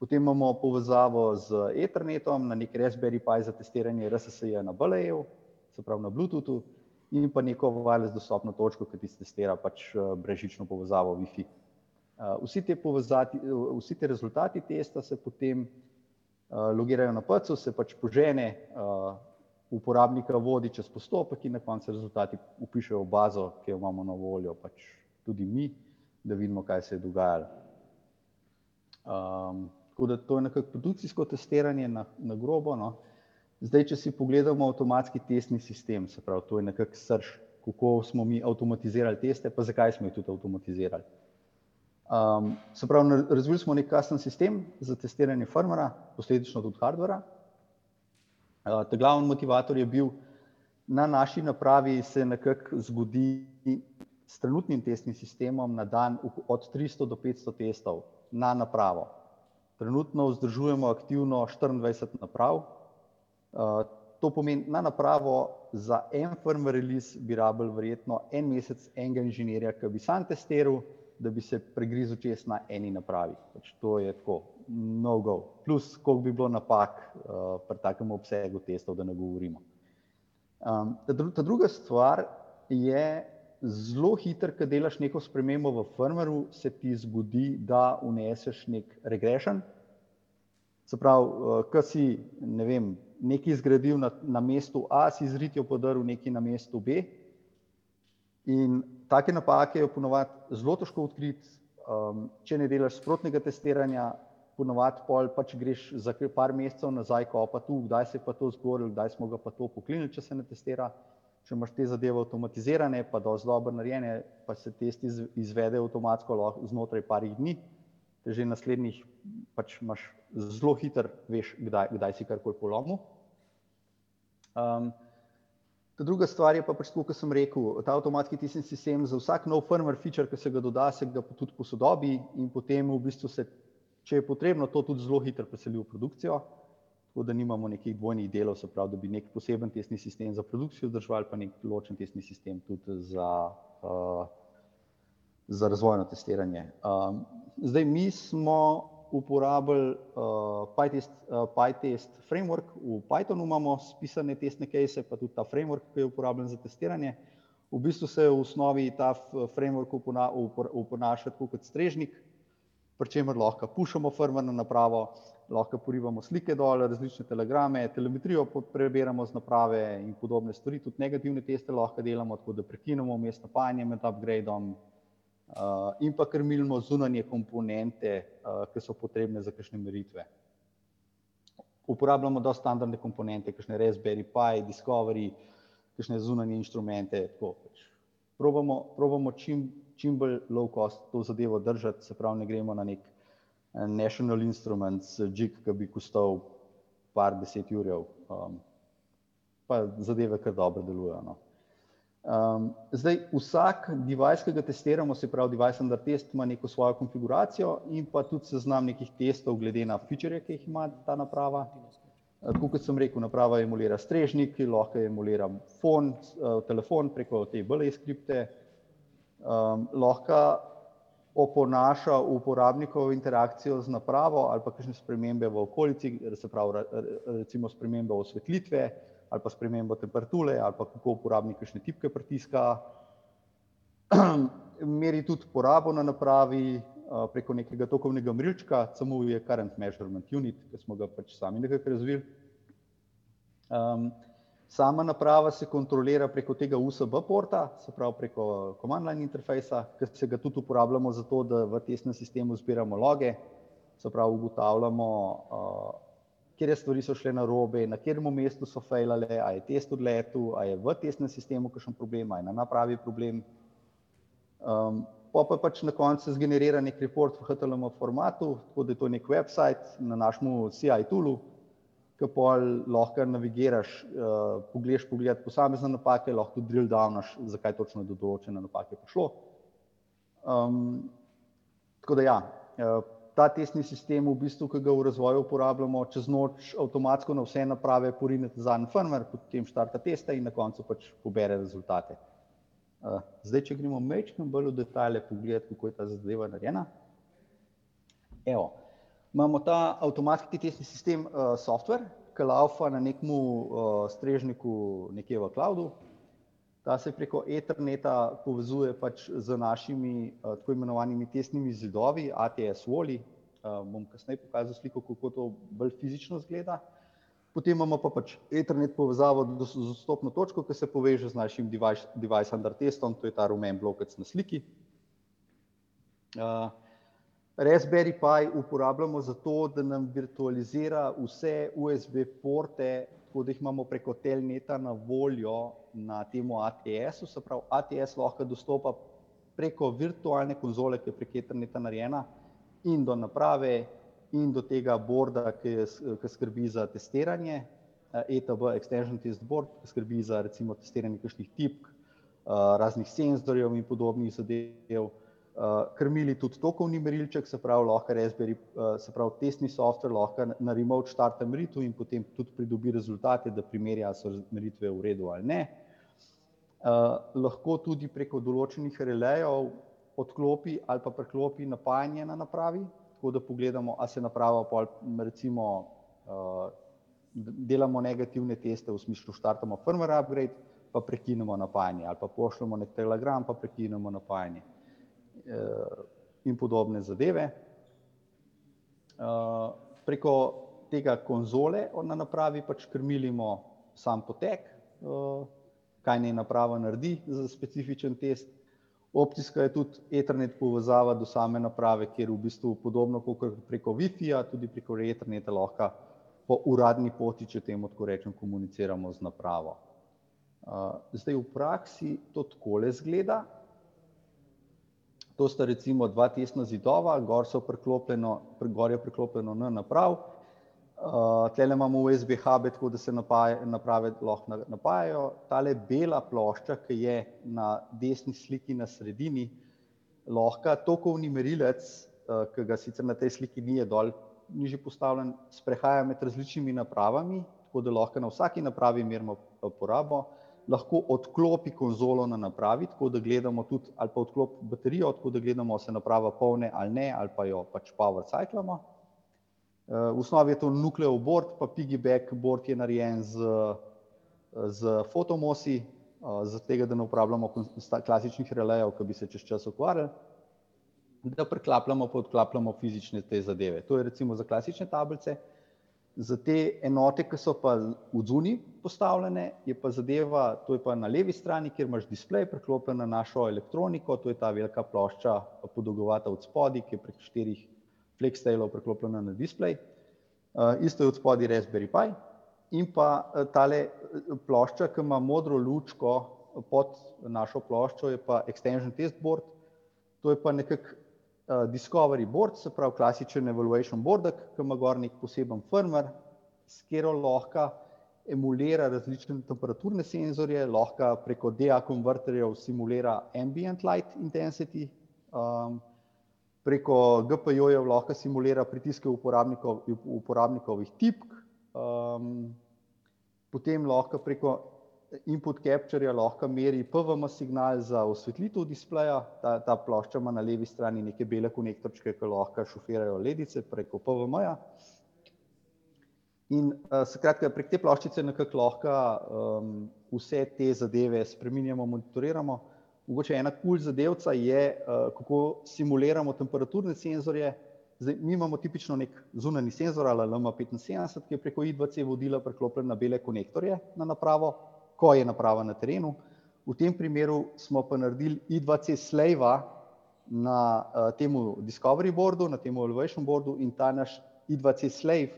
Potem imamo povezavo z Ethernetom na neki Raspberry Pi za testiranje RSS-ja na BLE-ju, se pravi na Bluetoothu, in pa neko wireless dostopno točko, ki ti testira pač eh, brežično povezavo Wi-Fi. Eh, vsi te, vsi te rezultati testa se potem eh, logirajo na PC-u, se pač požene, uporabnika vodi čez postopek in na koncu rezultati upišejo v bazo, ki jo imamo na voljo pač tudi mi, da vidimo, kaj se je dogajalo. Um, Tako da to je nekako produkcijsko testiranje na, na grobo. No. Zdaj, če si pogledamo avtomatski testni sistem, se pravi, to je nekako srž, kako smo mi avtomatizirali teste, pa zakaj smo jih tudi avtomatizirali. Um, se pravi, razvili smo nek custom sistem za testiranje firmwarea, posledično tudi hardvera. Uh, ta glavni motivator je bil, na naši napravi se nekako zgodi s trenutnim testnim sistemom na dan od 300 do 500 testov na napravo. Trenutno vzdržujemo aktivno 24 naprav. Uh, to pomeni, na napravo za en firmware release bi rabil verjetno en mesec enega inženirja, ki bi sam testiral da bi se pregrizel čez na eni napravi. Pač to je tako, no go. Plus, koliko bi bilo napak uh, pri takem obsegu testov, da ne govorimo. Um, ta, dru ta druga stvar je zelo hiter, ko delaš neko spremembo v firmwaru, se ti zgodi, da uneseš nek regression. Se pravi, uh, ko si ne vem, nekaj zgradil na, na mestu A, si zritijo podaril nekaj na mestu B. In take napake je ponovadi zelo težko odkriti, um, če ne delaš sprotnega testiranja, ponovadi pol pač greš za par mesecev nazaj, ko pa tu, kdaj se je pa to zgoril, kdaj smo ga pa to poklinili, če se ne testira. Če imaš te zadeve avtomatizirane, pa dosti dobro narejene, pa se testi izvede avtomatsko znotraj parih dni, te že naslednjih pač imaš zelo hiter, veš, kdaj, kdaj si karkoli polomil. Um, Ta druga stvar je pa, pač, kot sem rekel, ta avtomatski tisni sistem za vsak nov firmware feature, ki se ga doda, se ga tudi posodobi in potem v bistvu se, če je potrebno, to tudi zelo hitro preseli v produkcijo, tako da nimamo nekih dvojnih delov, se pravi, da bi nek poseben tesni sistem za produkcijo držal, pa nek ločen tesni sistem tudi za, uh, za razvojno testiranje. Um, zdaj, mi smo uporabili uh, PyTest, uh, PyTest framework, v Pythonu imamo spisane testne case, pa tudi ta framework, ki je uporabljen za testiranje. V bistvu se v osnovi ta framework uponaša tako kot strežnik, pri čemer lahko pušamo firmware na napravo, lahko porivamo slike dol, različne telegrame, telemetrijo preberemo z naprave in podobne stvari, tudi negativne teste lahko delamo, tako da prekinemo mestno pajanje med upgradeom, uh, in pa krmilimo zunanje komponente, uh, ki so potrebne za kakšne meritve. Uporabljamo dosta standardne komponente, kakšne Raspberry Pi, Discovery, kakšne zunanje inštrumente. Tako, pač. probamo, probamo čim, čim bolj low cost to zadevo držati, se pravi, ne gremo na nek uh, National Instruments, jig, ki bi kostal par deset urjev, um, pa zadeve kar dobro delujejo. No. Um, zdaj, vsak device, ki ga testiramo, se pravi, device under test ima neko svojo konfiguracijo in pa tudi seznam nekih testov, glede na feature, ki jih ima ta naprava. Tako kot sem rekel, naprava emulira strežnik, lahko emulira uh, telefon preko te BLE skripte, um, lahko oponaša uporabnikov interakcijo z napravo ali pa kakšne spremembe v okolici, se pravi, recimo spremembe osvetlitve, ali pa spremembo temperature, ali pa kako uporabnik kakšne tipke pritiska. Meri tudi porabo na napravi preko nekega tokovnega mrilčka, samo je Current Measurement Unit, ki smo ga pač sami nekako razvili. Um, sama naprava se kontrolira preko tega USB porta, se pravi preko command line interfejsa, ki se ga tudi uporabljamo za to, da v testnem sistemu zbiramo loge, se pravi ugotavljamo uh, kje stvari so šle na robe, na katerem mestu so fejlale, a je test odletel, a je v testnem sistemu kakšen problem, a je na napravi problem. Um, pa pa pač na koncu se zgenerira nek report v HTML formatu, tako da je to nek website na našem CI toolu, ki pa lahko navigiraš, uh, pogledaš pogled posamezne napake, lahko tudi drill downaš, zakaj točno do določene napake prišlo. Um, tako da ja, uh, ta testni sistem, v bistvu, ki ga v razvoju uporabljamo, čez noč avtomatsko na vse naprave porinete za en firmware, potem štarta teste in na koncu pač pobere rezultate. Uh, zdaj, če gremo mečkim bolj v detalje, pogledati, kako je ta zadeva narejena. Evo, imamo ta avtomatski testni sistem uh, software, ki laufa na nekem uh, strežniku nekje v cloudu, Ta se preko Etherneta povezuje pač z našimi uh, tako imenovanimi testnimi zidovi, ATS Woli. Uh, bom kasneje pokazal sliko, kako to bolj fizično izgleda. Potem imamo pa pač Ethernet povezavo z dostopno točko, ki se poveže z našim device, device under testom, to je ta rumen blokec na sliki. Uh, Raspberry Pi uporabljamo zato, da nam virtualizira vse USB porte tako da jih imamo preko Telneta na voljo na temu ATS-u. Se pravi, ATS lahko dostopa preko virtualne konzole, ki je prek interneta narejena, in do naprave, in do tega borda, ki, je, ki skrbi za testiranje, ETB, Extension Test Board, ki skrbi za recimo testiranje kakšnih tipk, raznih senzorjev in podobnih zadev. Uh, krmili tudi tokovni merilček, se pravi, lahko Raspberry, uh, se pravi, testni software lahko na remote štarta meritev in potem tudi pridobi rezultate, da primerja, ali so meritve v redu ali ne. Uh, lahko tudi preko določenih relejev odklopi ali pa preklopi napajanje na napravi, tako da pogledamo, a se naprava pol, recimo, uh, delamo negativne teste v smislu štartamo firmware upgrade, pa prekinemo napajanje ali pa pošljemo nek telegram, pa prekinemo napajanje uh, in podobne zadeve. Uh, preko tega konzole na napravi pač krmilimo sam potek, uh, kaj naj naprava naredi za specifičen test. Opcijska je tudi Ethernet povezava do same naprave, kjer v bistvu podobno kot preko Wi-Fi-ja, tudi preko Etherneta lahko po uradni poti, če temu tako rečem, komuniciramo z napravo. Zdaj v praksi to takole zgleda. To sta recimo dva tesna zidova, gor, so gor je priklopljeno na naprav, Uh, Tele imamo USB hube, tako da se napaja, naprave lahko napajajo. Tale bela plošča, ki je na desni sliki na sredini, lahko tokovni merilec, uh, ki ga sicer na tej sliki ni, dol nižje postavljen, sprehaja med različnimi napravami, tako da lahko na vsaki napravi merimo porabo, lahko odklopi konzolo na napravi, tako da gledamo tudi, ali pa odklop baterijo, tako da gledamo, se naprava polne ali ne, ali pa jo pač power cyclamo. V osnovi je to nukleo board, pa piggyback board je narejen z, z fotomosi, zaradi tega, da ne uporabljamo klasičnih relejev, ki bi se čez čas ukvarjali, da preklapljamo pa odklapljamo fizične te zadeve. To je recimo za klasične tablice. Za te enote, ki so pa v zuni postavljene, je pa zadeva, to je pa na levi strani, kjer imaš displej preklopljen na našo elektroniko, to je ta velika plošča, podolgovata od spodaj, ki je prek štirih FlexTailov preklopljena na displej. Uh, isto je od spodaj Raspberry Pi in pa uh, tale uh, plošča, ki ima modro lučko pod našo ploščo, je pa Extension Test Board. To je pa nekak uh, Discovery Board, se pravi klasičen evaluation board, ki ima gor nek poseben firmware, s katero lahko emulira različne temperaturne senzorje, lahko preko DA konverterjev simulira ambient light intensity, um, preko GPU-jev lahko simulira pritiske uporabnikov, uporabnikovih tipk, um, potem lahko preko input capture-ja lahko meri PVM signal za osvetlitev displeja, ta, ta plošča ima na levi strani neke bele konektorčke, ki lahko šofirajo ledice preko PVM-ja. In uh, skratka, prek te ploščice nekako lahko um, vse te zadeve spreminjamo, monitoriramo. Mogoče ena kul cool zadevca je, uh, kako simuliramo temperaturne senzorje. Zdaj, mi imamo tipično nek zunani senzor ali LM75, ki je preko I2C vodila preklopljen na bele konektorje na napravo, ko je naprava na terenu. V tem primeru smo pa naredili I2C slave na uh, temu Discovery boardu, na temu Elevation boardu in ta naš I2C slave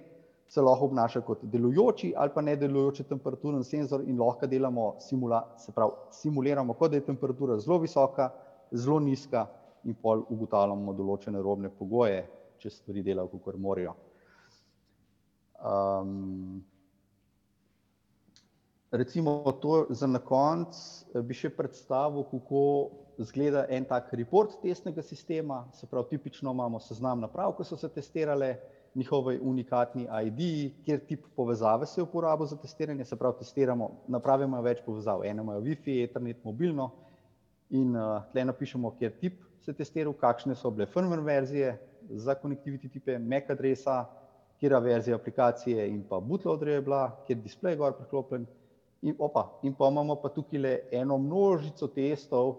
se lahko obnaša kot delujoči ali pa ne delujoči temperaturen senzor in lahko delamo simula, se pravi, simuliramo, kot da je temperatura zelo visoka, zelo nizka in pol ugotavljamo določene robne pogoje, če stvari delajo, kot morajo. Um, recimo to za na konc bi še predstavil, kako zgleda en tak report testnega sistema, se pravi, tipično imamo seznam naprav, ki so se testirale, njihovi unikatni ID, kjer tip povezave se uporablja za testiranje, se pravi, testiramo, naprave imajo več povezav, eno imajo Wi-Fi, Ethernet, mobilno. In uh, tle napišemo, kjer tip se testira, kakšne so bile firmware verzije za connectivity tipe, MAC adresa, kjera verzija aplikacije in pa bootloader je bila, kjer display gor priklopljen. In, opa, in pa imamo pa tukaj le eno množico testov,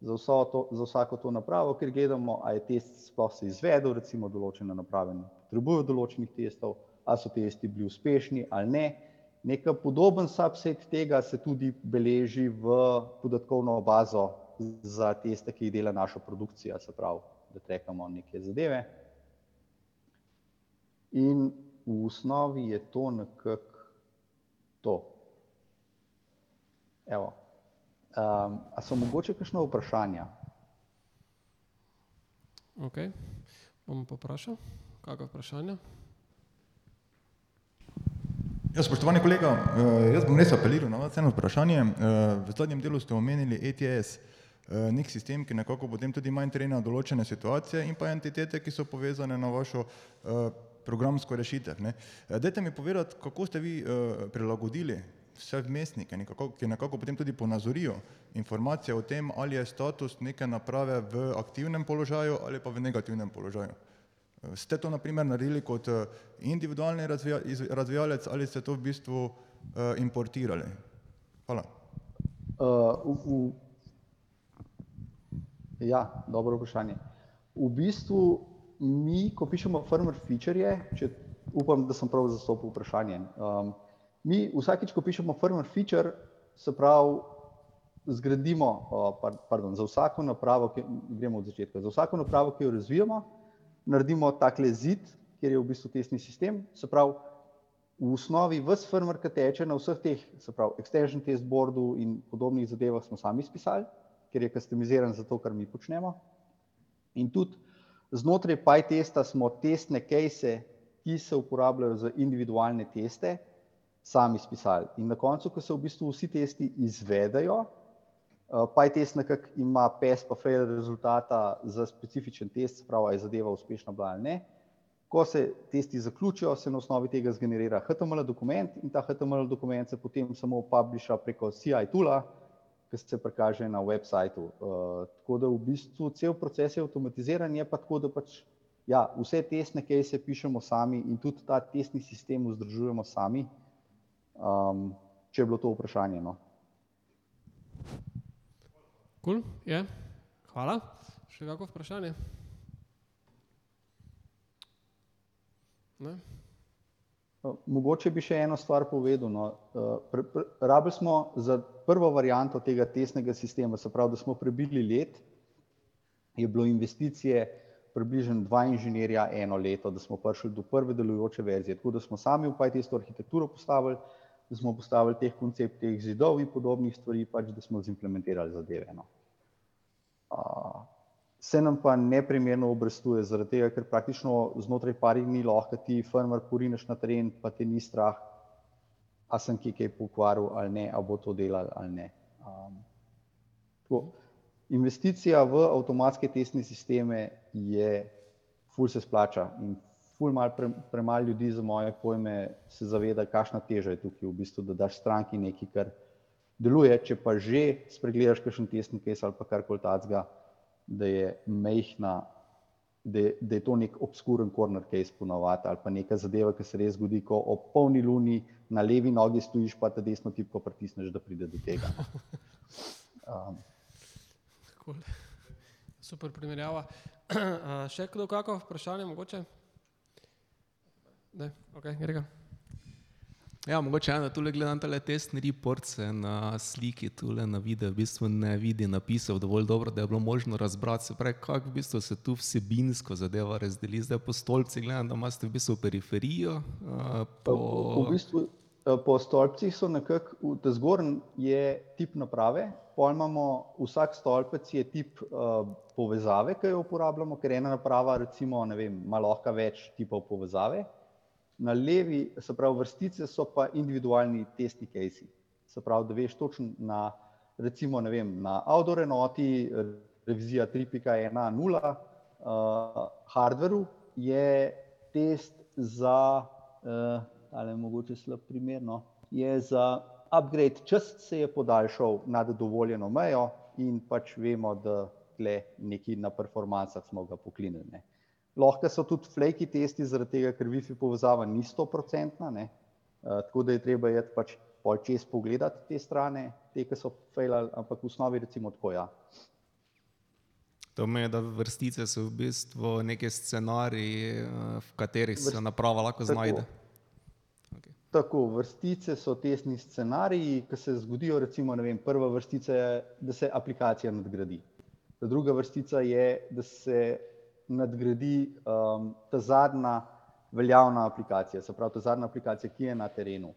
za, to, za vsako to napravo, ker gledamo, ali je test sploh se izvedel, recimo določene naprave potrebujejo določenih testov, ali so testi bili uspešni ali ne. Neka podoben subset tega se tudi beleži v podatkovno bazo za teste, ki jih dela naša produkcija, se pravi, da trekamo neke zadeve. In v osnovi je to nekako to. Evo. Um, a so mogoče kakšno vprašanja?
Ok, bom poprašal, kakšno vprašanje?
Ja, spoštovani kolega, eh, jaz bom res apeliral na vas eno vprašanje. Eh, v zadnjem delu ste omenili ETS, eh, nek sistem, ki nekako potem tudi ima interena določene situacije in pa entitete, ki so povezane na vašo programsko rešitev. Dajte mi povedati, kako ste vi prilagodili vse vmesnike, nekako, ki nekako potem tudi ponazorijo informacije o tem, ali je status neke naprave v aktivnem položaju ali pa v negativnem položaju. Ste to naprimer naredili kot individualni razvijalec ali ste to v bistvu uh, importirali? Hvala.
Uh, v, v, ja, dobro vprašanje. V bistvu mi, ko pišemo firmware feature, če upam, da sem prav zastopil vprašanje. Um, mi vsakič, ko pišemo firmware feature, se pravi, zgradimo, pardon, za vsako napravo, ki gremo od začetka, za vsako napravo, ki jo razvijamo, naredimo takle zid, kjer je v bistvu testni sistem. Se pravi, v osnovi vse firmware, ki teče na vseh teh, se pravi, extension test boardu in podobnih zadevah smo sami spisali, ker je customiziran za to, kar mi počnemo. In tudi Znotraj PyTesta smo testne case, ki se uporabljajo za individualne teste, sami spisali. In na koncu, ko se v bistvu vsi testi izvedejo, uh, PyTest nekako ima PES pa fail rezultata za specifičen test, spravo je zadeva uspešna bila ali ne. Ko se testi zaključijo, se na osnovi tega zgenerira HTML dokument in ta HTML dokument se potem samo publiša preko CI toola, ki se prikaže na websajtu. Uh, tako da v bistvu cel proces je avtomatiziran, je pa tako, da pač, ja, vse testne case pišemo sami in tudi ta testni sistem vzdržujemo sami, um, če je bilo to vprašanje. No.
Cool, yeah. Hvala. Še kako vprašanje? Ne?
Mogoče bi še eno stvar povedal. No. Uh, rabili smo za prvo varianto tega testnega sistema, se pravi, da smo prebili let, je bilo investicije približno dva inženirja eno leto, da smo prišli do prve delujoče verzije. Tako da smo sami v PyTestu arhitekturo postavili, da smo postavili teh koncept, teh zidov in podobnih stvari, pač da smo zimplementirali zadeve. No. Uh, se nam pa neprimerno obrestuje, zaradi tega, ker praktično znotraj parih dni lahko ti firmware porineš na teren, pa te ni strah, a sem ki kaj pokvaril ali ne, a bo to delal ali ne. Um, investicija v avtomatske testne sisteme je, ful se splača in ful mal pre, premalo ljudi za moje pojme se zaveda, kakšna teža je tukaj v bistvu, da daš stranki nekaj, kar deluje, če pa že spregledaš kakšen testni case ali pa karkoli tacga, da je mehna, da, da je to nek obskuren corner case ponovati ali pa neka zadeva, ki se res zgodi, ko ob polni luni na levi nogi stojiš, pa ta desno tipko pritisneš, da pride do tega. Um.
Super primerjava. Še kdo kako vprašanje mogoče? Ne, ok, gre ga.
Ja, mogoče eno, tule gledam tale testni report, se na sliki tule na videu v bistvu ne vidi napisov dovolj dobro, da je bilo možno razbrati, se pravi, kako v bistvu se tu vsebinsko zadeva razdeli. Zdaj po stolpci gledam, da imate v bistvu periferijo. Uh, po...
V bistvu po stolpcih so nekako, ta zgornji je tip naprave, pol imamo, vsak stolpec je tip uh, povezave, ki jo uporabljamo, ker ena naprava recimo, ne vem, ima lahko več tipov povezave na levi, se pravi, vrstice so pa individualni testni case. Se pravi, da veš točno na, recimo, ne vem, na outdoor enoti, revizija 3.1.0, uh, hardveru je test za, uh, ali mogoče slab primer, no, je za upgrade, čas se je podaljšal nad dovoljeno mejo in pač vemo, da tle neki na performancah smo ga poklinili. Lahko so tudi flaky testi, zaradi tega, ker Wi-Fi povezava ni 100-odstotna, uh, tako da je treba jeti pač pol čez pogledati te strane, te, ki so failali, ampak v osnovi recimo tako. Ja.
To pomeni, da vrstice so v bistvu neki scenariji, v katerih Vrst... se naprava lahko znajde.
Okay. Tako, vrstice so tesni scenariji, ki se zgodijo. Recimo, vem, prva vrstica je, da se aplikacija nadgradi. Druga vrstica je, da se nadgradi um, ta zadnja veljavna aplikacija, se pravi, ta zadnja aplikacija, ki je na terenu.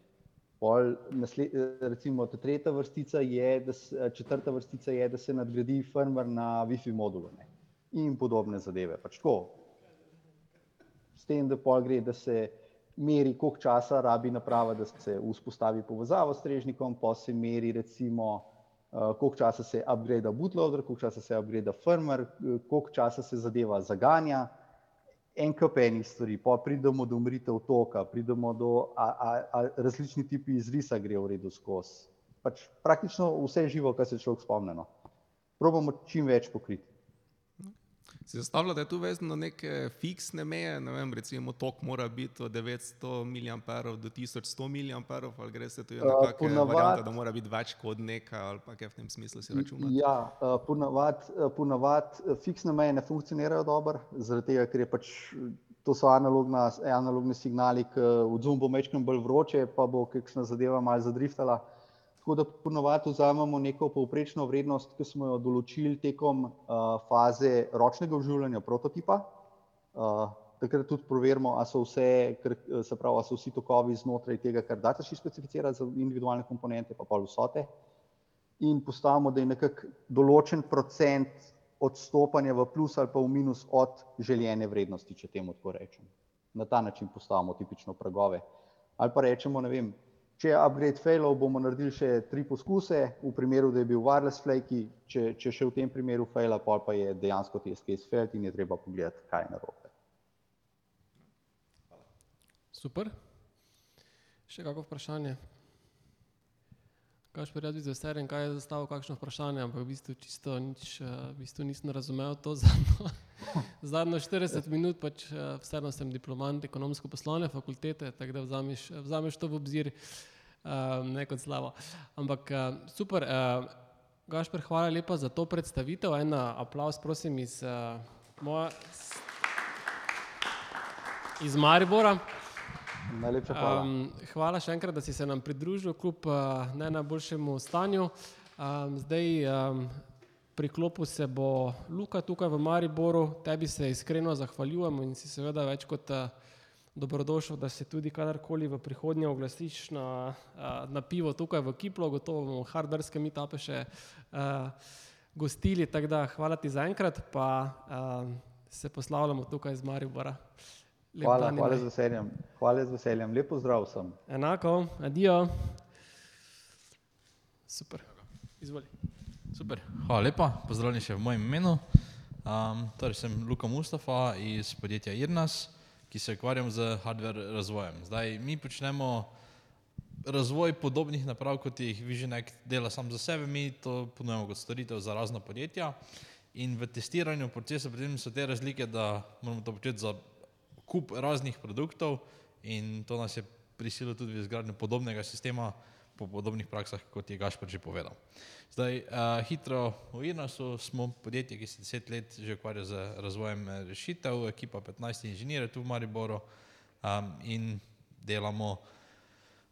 Pol, nasled, recimo, ta tretja vrstica je, da se, četrta vrstica je, da se nadgradi firmware na WiFi modulu ne? in podobne zadeve. Pač S tem, da pol gre, da se meri, koliko časa rabi naprava, da se vzpostavi povezavo s strežnikom, pa se meri, recimo, koliko časa se upgrade bootloader, koliko časa se upgrade firmware, koliko časa se zadeva zaganja. en kup enih stvari, pa pridemo do umritev toka, pridemo do a, a, a različni tipi izrisa gre v redu skozi. Pač praktično vse živo, kar se človek spomne. No. Probamo čim več pokriti.
Si zastavljate, tu vezano na neke fiksne meje, ne vem, recimo tok mora biti od 900 mAh do 1100 mAh, ali gre se tu na kakšne uh, variante, da mora biti več kot nekaj, ali pa kaj v tem smislu si računate?
Ja, uh, ponavad, ponavad fiksne meje ne funkcionirajo dobro, zaradi tega, ker je pač to so analogna, analogni signali, ki v zoom bo mečkem bolj vroče, pa bo kakšna zadeva mal zadriftala. Tako da ponovadi vzamemo neko povprečno vrednost, ki smo jo določili tekom uh, faze ročnega vživljanja prototipa. Uh, takrat tudi preverimo, ali so, vse, se pravi, so vsi tokovi znotraj tega, kar data še specificira za individualne komponente, pa pa vsote. In postavimo, da je nekako določen procent odstopanja v plus ali pa v minus od željene vrednosti, če temu tako rečem. Na ta način postavimo tipično pragove. Ali pa rečemo, ne vem, Če je upgrade failov, bomo naredili še tri poskuse, v primeru, da je bil wireless flake, če, če še v tem primeru faila, pa pa je dejansko test case failed in je treba pogledati, kaj je narobe.
Super. Še kako vprašanje? Kaj še prijatelj z veseljem, kaj je zastavil, kakšno vprašanje, ampak v bistvu čisto nič, eh, v bistvu nisem razumel to zadnjo, zadnjo 40 minut, pač eh, vseeno sem diplomant ekonomsko-poslovne fakultete, tako da vzameš, vzameš to v obzir, um, ne kot slavo. Ampak super, Gašper, hvala lepa za to predstavitev, en aplaus prosim iz, uh, moja, iz Maribora.
Najlepša hvala. Um,
hvala še enkrat, da si se nam pridružil, kljub uh, ne najboljšemu stanju. Um, zdaj um, pri klopu se bo Luka tukaj v Mariboru, tebi se iskreno zahvaljujemo in si seveda več kot uh, dobrodošel, da se tudi kadarkoli v prihodnje oglasiš na, uh, na pivo tukaj v Kiplo, gotovo bomo hardverske mitape še uh, gostili, tako da hvala ti za enkrat, pa uh, se poslavljamo tukaj iz Maribora.
Hvala, hvala z veseljem. Hvala z veseljem. Lepo zdrav sem.
Enako, adijo. Super. Izvoli.
Super. Hvala lepa. Pozdravljeni še v mojem imenu. Um, torej sem Luka Mustafa iz podjetja Irnas, ki se ukvarjam z hardware razvojem. Zdaj mi počnemo razvoj podobnih naprav, kot jih Visionek dela sam za sebe, mi to ponujemo kot storitev za razna podjetja. In v testiranju procesa potem so te razlike, da moramo to početi za kup raznih produktov in to nas je prisililo tudi v izgradnjo podobnega sistema po podobnih praksah, kot je Gašpor že povedal. Zdaj, uh, hitro v Irnasu smo podjetje, ki se deset let že ukvarja z razvojem eh, rešitev, ekipa 15 inženirjev tu v Mariboru um, in delamo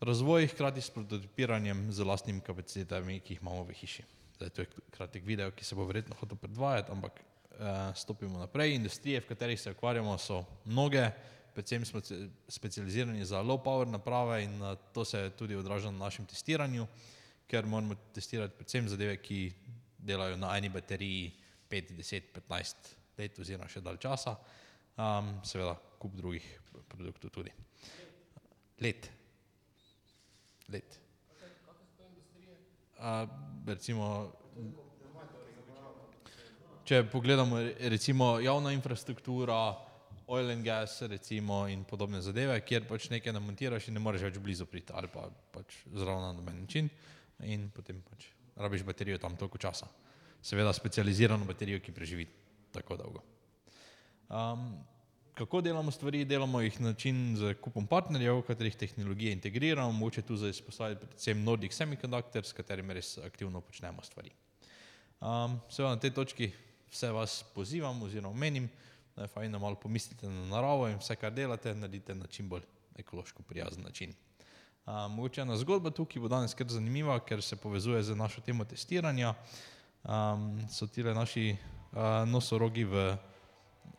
razvoj hkrati s prototipiranjem z lastnimi kapacitetami, ki jih imamo v hiši. Zdaj, to je kratek video, ki se bo verjetno hotel predvajati, ampak stopimo naprej. Industrije, v katerih se ukvarjamo, so mnoge, predvsem smo specializirani za low power naprave in uh, to se tudi odraža na našem testiranju, ker moramo testirati predvsem zadeve, ki delajo na eni bateriji 5, 10, 15 let oziroma še dalj časa, um, seveda kup drugih produktov tudi. Let. Let. Uh, recimo če pogledamo recimo javna infrastruktura, oil and gas recimo in podobne zadeve, kjer pač nekaj namontiraš in ne moreš več blizu priti ali pa pač zraven na noben način in potem pač rabiš baterijo tam toliko časa. Seveda specializirano baterijo, ki preživi tako dolgo. Um, kako delamo stvari? Delamo jih na način z kupom partnerjev, katerih tehnologije integriramo, mogoče tu za izpostaviti predvsem Nordic Semiconductor, s katerimi res aktivno počnemo stvari. Um, seveda na tej točki vse vas pozivam oziroma menim, da je fajn, da malo pomislite na naravo in vse, kar delate, naredite na čim bolj ekološko prijazen način. Uh, mogoče ena zgodba tukaj bo danes kar zanimiva, ker se povezuje z našo temo testiranja. Um, so tile naši uh, nosorogi v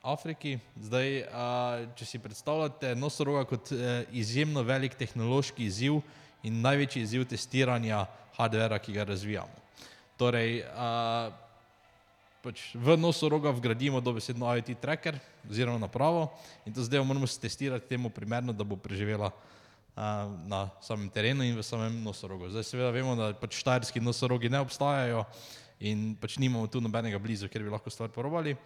Afriki. Zdaj, uh, če si predstavljate nosoroga kot uh, izjemno velik tehnološki izziv in največji izziv testiranja hardvera, ki ga razvijamo. Torej, uh, pač v nosoroga vgradimo dobesedno IoT tracker oziroma napravo in to zdaj moramo testirati temu primerno, da bo preživela uh, na samem terenu in v samem nosorogu. Zdaj seveda vemo, da pač štajerski nosorogi ne obstajajo in pač nimamo tu nobenega blizu, kjer bi lahko stvar porobali.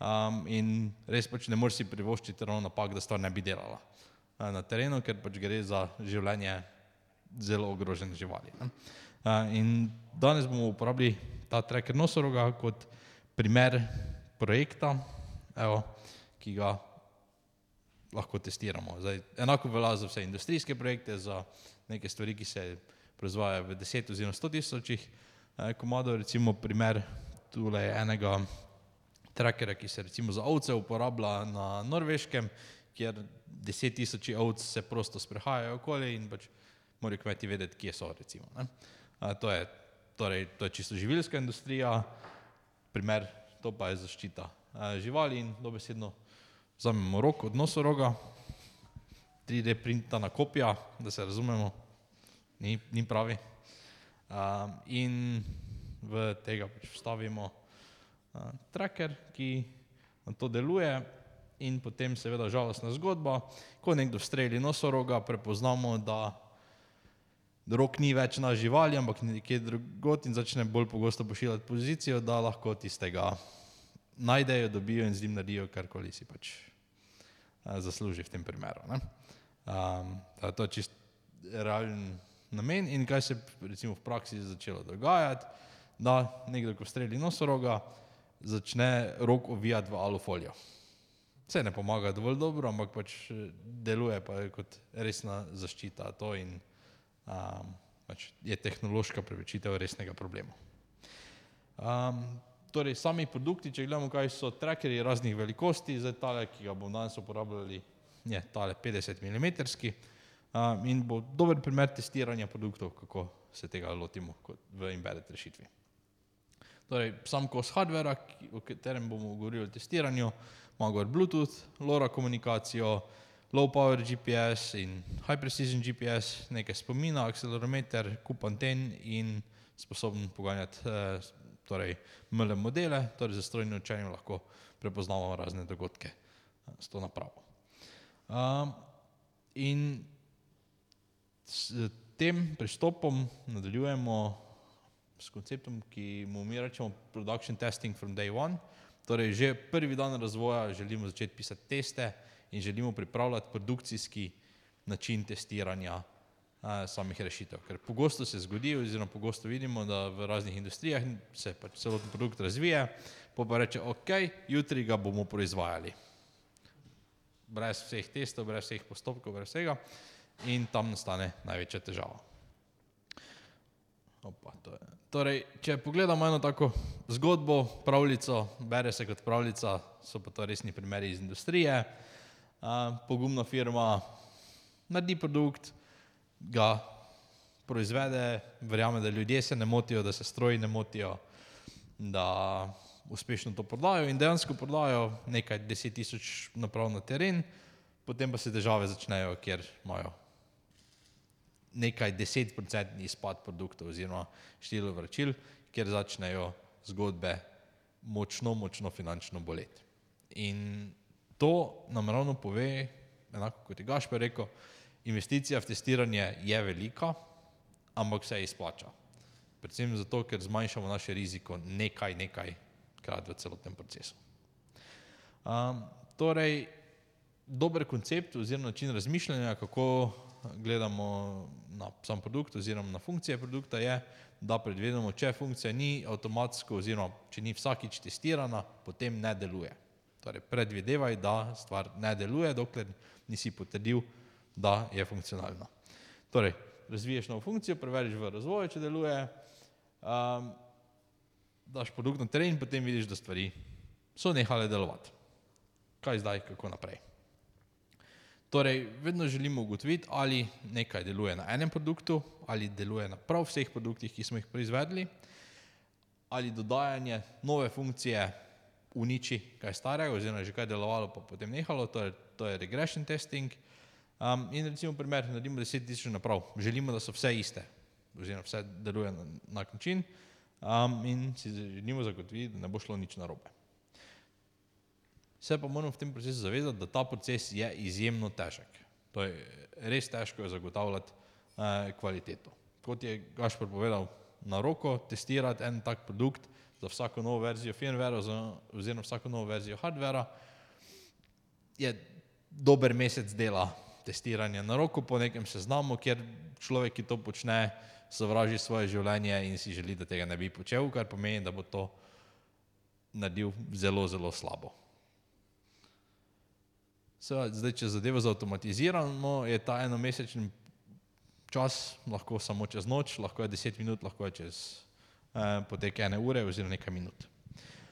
Um, in res pač ne moreš si privoščiti ravno napak, da stvar ne bi delala uh, na terenu, ker pač gre za življenje zelo ogrožene živali. Uh, in danes bomo uporabili ta tracker nosoroga kot primer projekta, evo, ki ga lahko testiramo. Zdaj, enako velja za vse industrijske projekte, za neke stvari, ki se proizvajajo v deset oziroma sto tisočih eh, komadov, recimo primer tule enega trakerja, ki se recimo za ovce uporablja na norveškem, kjer deset tisoči ovc se prosto sprehajajo okoli in pač morajo kmeti vedeti, kje so recimo. A, to, je, torej, to je čisto živilska industrija, primer, to pa je zaščita a, živali in dobesedno vzamemo rok od nosoroga, 3D printana kopija, da se razumemo, ni, ni pravi. A, in v tega pač vstavimo tracker, ki na to deluje in potem seveda žalostna zgodba, ko nekdo streli nosoroga, prepoznamo, da rok ni več na živali, ampak nekje drugot in začne bolj pogosto pošiljati pozicijo, da lahko tistega najdejo, dobijo in z njim naredijo karkoli si pač zasluži v tem primeru. Ne? Um, to je čist realen namen in kaj se recimo v praksi začelo dogajati, da nekdo, ko streli nosoroga, začne rok ovijati v alufolijo. Vse ne pomaga dovolj dobro, ampak pač eh, deluje pa kot resna zaščita to in um, pač je tehnološka prevečitev resnega problema. Um, torej, sami produkti, če gledamo, kaj so trackerji raznih velikosti, zdaj tale, ki ga bomo danes uporabljali, je tale 50 mm um, in bo dober primer testiranja produktov, kako se tega lotimo v embedded rešitvi. Torej, sam kos hardvera, o katerem bomo govorili o testiranju, ima gor Bluetooth, LoRa komunikacijo, low power GPS in high precision GPS, nekaj spomina, akselerometer, kup anten in sposoben poganjati eh, torej, ML modele, torej za strojno učenje lahko prepoznavamo razne dogodke eh, s to napravo. Um, in s tem pristopom nadaljujemo s konceptom, ki mu mi rečemo production testing from day one. Torej, že prvi dan razvoja želimo začeti pisati teste in želimo pripravljati produkcijski način testiranja a, samih rešitev. Ker pogosto se zgodi, oziroma pogosto vidimo, da v raznih industrijah se pač celoten produkt razvije, pa pa reče, ok, jutri ga bomo proizvajali. Brez vseh testov, brez vseh postopkov, brez vsega in tam nastane največja težava. Opa, to je. Torej, če pogledamo eno tako zgodbo, pravljico, bere se kot pravljica, so pa to resni primeri iz industrije. Pogumna firma naredi produkt, ga proizvede, verjame, da ljudje se ne motijo, da se stroji ne motijo, da uspešno to prodajo in dejansko prodajo nekaj deset tisoč naprav na teren, potem pa se težave začnejo, kjer imajo nekaj desetprocentni izpad produktov oziroma število vračil, kjer začnejo zgodbe močno, močno finančno boleti. In to nam ravno pove, enako kot je Gašper rekel, investicija v testiranje je velika, ampak se izplača. Predvsem zato, ker zmanjšamo naše riziko nekaj, nekaj krat v celotnem procesu. Um, torej, dober koncept oziroma način razmišljanja, kako gledamo na sam produkt oziroma na funkcije produkta, je, da predvidimo, če funkcija ni avtomatsko oziroma če ni vsakič testirana, potem ne deluje. Torej, predvidevaj, da stvar ne deluje, dokler nisi potrdil, da je funkcionalna. Torej, razviješ novo funkcijo, preveriš v razvoju, če deluje, um, daš produkt na teren in potem vidiš, da stvari so nehale delovati. Kaj zdaj, kako naprej? Torej, vedno želimo ugotoviti, ali nekaj deluje na enem produktu, ali deluje na prav vseh produktih, ki smo jih proizvedli, ali dodajanje nove funkcije uniči kaj starega, oziroma že kaj delovalo, pa potem nehalo, to je, to je regression testing. Um, in recimo primer, naredimo 10 tisoč naprav, želimo, da so vse iste, oziroma vse deluje na enak način um, in si želimo zagotoviti, da ne bo šlo nič narobe. Se pa moramo v tem procesu zavedati, da ta proces je izjemno težek. To je res težko je zagotavljati eh, kvaliteto. Kot je Gašpor povedal, na roko testirati en tak produkt za vsako novo verzijo firmware oziroma vsako novo verzijo hardvera, je dober mesec dela testiranja na roko po nekem seznamu, kjer človek, ki to počne, sovraži svoje življenje in si želi, da tega ne bi počel, kar pomeni, da bo to naredil zelo, zelo slabo. Seveda, zdaj, če zadevo zautomatiziramo, je ta enomesečni čas lahko samo čez noč, lahko je deset minut, lahko je čez potek ene ure oziroma nekaj minut.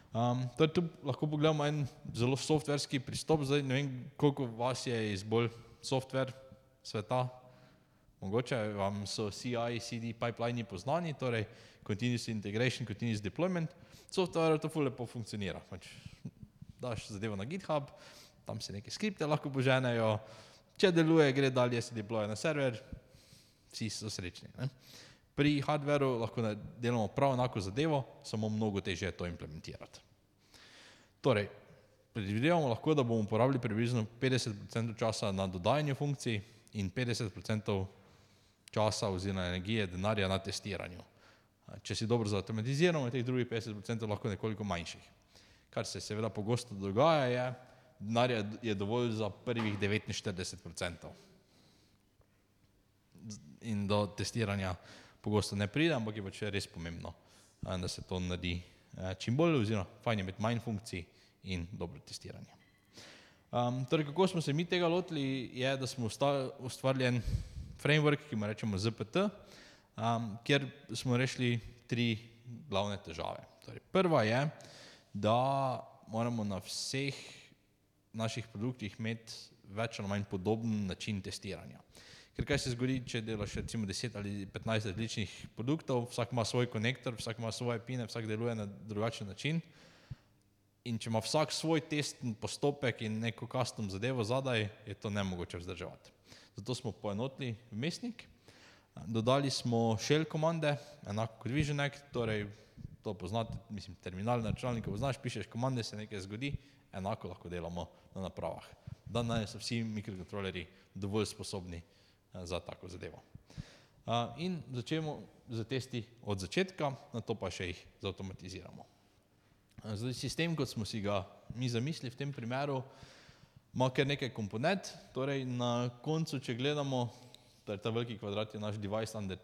Um, torej tu lahko pogledamo en zelo softverski pristop, zdaj ne vem, koliko vas je iz bolj software sveta, mogoče vam so CI, CD pipeline poznani, torej continuous integration, continuous deployment, software to ful lepo funkcionira. Pač daš zadevo na GitHub, tam se neke skripte lahko poženejo, če deluje, gre dalje, se deploye na server, vsi so srečni. Ne? Pri hardveru lahko delamo prav enako zadevo, samo mnogo težje je to implementirati. Torej, predvidevamo lahko, da bomo uporabili približno 50% časa na dodajanju funkcij in 50% časa oziroma energije, denarja na testiranju. Če si dobro zautomatiziramo, je teh drugih 50% lahko nekoliko manjših. Kar se seveda pogosto dogaja, je, denarja je dovolj za prvih 49%. In do testiranja pogosto ne pride, ampak je pač res pomembno, da se to naredi čim bolj, oziroma fajn je imeti manj funkcij in dobro testiranje. Um, torej, kako smo se mi tega lotili, je, da smo ustvarili en framework, ki mu rečemo ZPT, um, kjer smo rešili tri glavne težave. Torej, prva je, da moramo na vseh naših produktih imeti več ali manj podoben način testiranja. Ker kaj se zgodi, če delaš recimo 10 ali 15 različnih produktov, vsak ima svoj konektor, vsak ima svoje pine, vsak deluje na drugačen način. In če ima vsak svoj testni postopek in neko custom zadevo zadaj, je to nemogoče vzdrževati. Zato smo poenotili vmesnik, dodali smo shell komande, enako kot Vision Act, torej to poznate, mislim, terminal na računalniku poznaš, pišeš komande, se nekaj zgodi, enako lahko delamo na napravah. Danes so vsi mikrokontrolerji dovolj sposobni za tako zadevo. In začnemo z testi od začetka, nato pa še jih zautomatiziramo. Zdaj, sistem, kot smo si ga mi zamislili v tem primeru, ima kar nekaj komponent, torej na koncu, če gledamo, torej ta veliki kvadrat je naš device under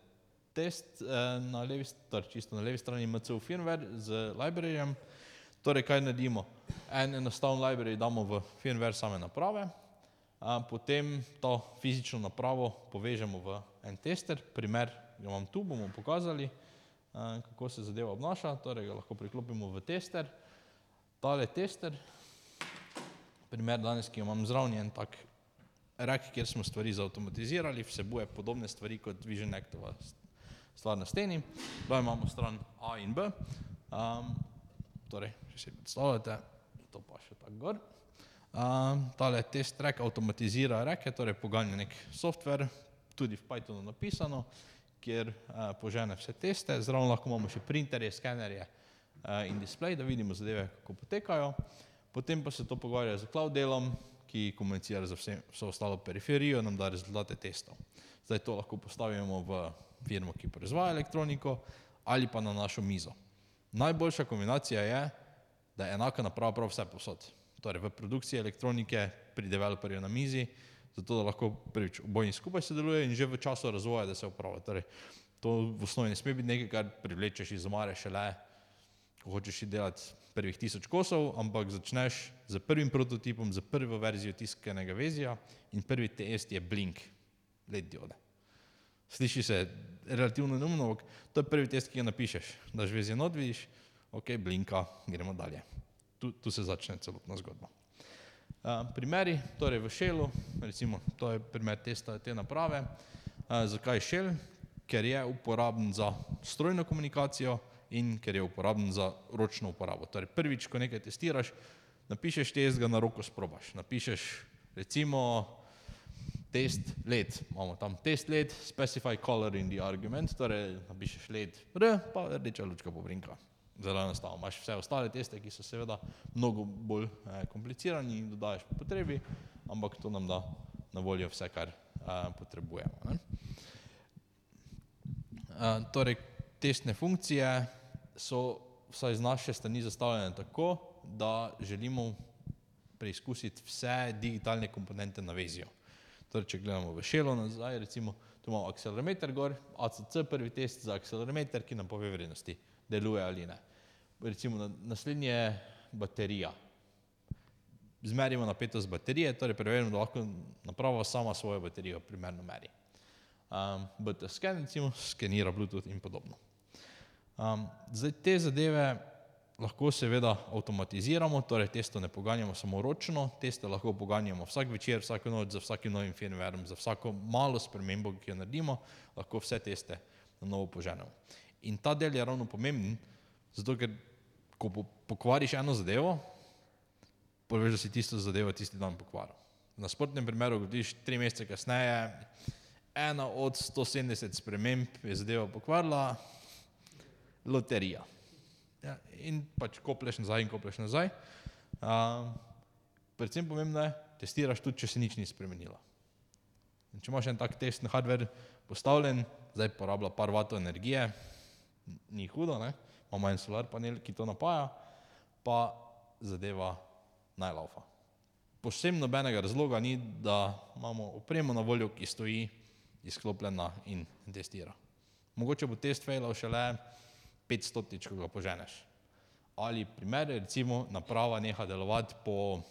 test, na levi, torej čisto na levi strani MCU firmware z libraryjem, torej kaj naredimo? En enostaven library damo v firmware same naprave, potem to fizično napravo povežemo v en tester, primer ga imam tu, bomo pokazali, kako se zadeva obnaša, torej ga lahko priklopimo v tester. Tale tester, primer danes, ki jo imam zraven, je en tak rack, kjer smo stvari zautomatizirali, vsebuje podobne stvari kot Vision Actova stvar na steni. Tukaj imamo stran A in B, um, torej, če si predstavljate, to pa še tako gor. Um, tale test track avtomatizira reke, torej poganja nek software, tudi v Pythonu napisano, kjer uh, požene vse teste, zraven lahko imamo še printerje, skenerje uh, in display, da vidimo zadeve, kako potekajo. Potem pa se to pogovarja z cloud delom, ki komunicira z vse, vso ostalo periferijo, nam da rezultate testov. Zdaj to lahko postavimo v firmo, ki proizvaja elektroniko ali pa na našo mizo. Najboljša kombinacija je, da je enaka naprava prav vse posod. Torej v produkciji elektronike, pri developerju na mizi, zato da lahko prvič oboji skupaj sodeluje in že v času razvoja, da se upravlja. Torej, to v osnovi ne sme biti nekaj, kar privlečeš iz omare šele, ko hočeš delati prvih tisoč kosov, ampak začneš z prvim prototipom, z prvo verzijo tiskanega vezja in prvi test je blink LED diode. Sliši se relativno neumno, ampak to je prvi test, ki ga napišeš. Daš vezje not, vidiš, ok, blinka, gremo dalje. Tu, tu se začne celotna zgodba. Primeri, torej v Shellu, recimo to je primer testa te naprave. Zakaj Shell? Ker je uporaben za strojno komunikacijo in ker je uporaben za ročno uporabo. Torej prvič, ko nekaj testiraš, napišeš test, ga na roko sprobaš. Napišeš recimo test led, imamo tam test led, specify color in the argument, torej napišeš led R, pa rdeča lučka pobrinka zelo enostavno. Imaš vse ostale teste, ki so seveda mnogo bolj eh, komplicirani in dodajaš po potrebi, ampak to nam da na voljo vse, kar eh, potrebujemo. Ne? Eh, torej, testne funkcije so vsaj z naše strani zastavljene tako, da želimo preizkusiti vse digitalne komponente na vezijo. Torej, če gledamo v šelo nazaj, recimo, tu imamo akselerometer gor, ACC prvi test za akselerometer, ki nam pove vrednosti, deluje ali ne. Recimo naslednji je baterija. Zmerimo napetost baterije, torej preverimo, da lahko naprava sama svojo baterijo primerno meri. Um, BT scan recimo skenira Bluetooth in podobno. Um, zdaj te zadeve lahko seveda avtomatiziramo, torej testo ne poganjamo samo ročno, teste lahko poganjamo vsak večer, vsako noč za vsakim novim firmwareom, za vsako malo spremembo, ki jo naredimo, lahko vse teste na novo poženemo. In ta del je ravno pomemben, zato ker ko pokvariš eno zadevo, poveš, da si tisto zadevo tisti dan pokvaril. Na sportnem primeru, ko vidiš tri mesece kasneje, ena od 170 sprememb je zadeva pokvarila, loterija. Ja, in pač koplješ nazaj in koplješ nazaj. Uh, predvsem pomembno je, testiraš tudi, če se nič ni spremenilo. In če imaš en tak testni hardware postavljen, zdaj porablja par vatov energije, ni hudo, ne? imamo en solar panel, ki to napaja, pa zadeva najlaufa. Posebno nobenega razloga ni, da imamo opremo na voljo, ki stoji izklopljena in testira. Mogoče bo test failal šele petstotič, ko ga poženeš. Ali primer, recimo naprava neha delovati po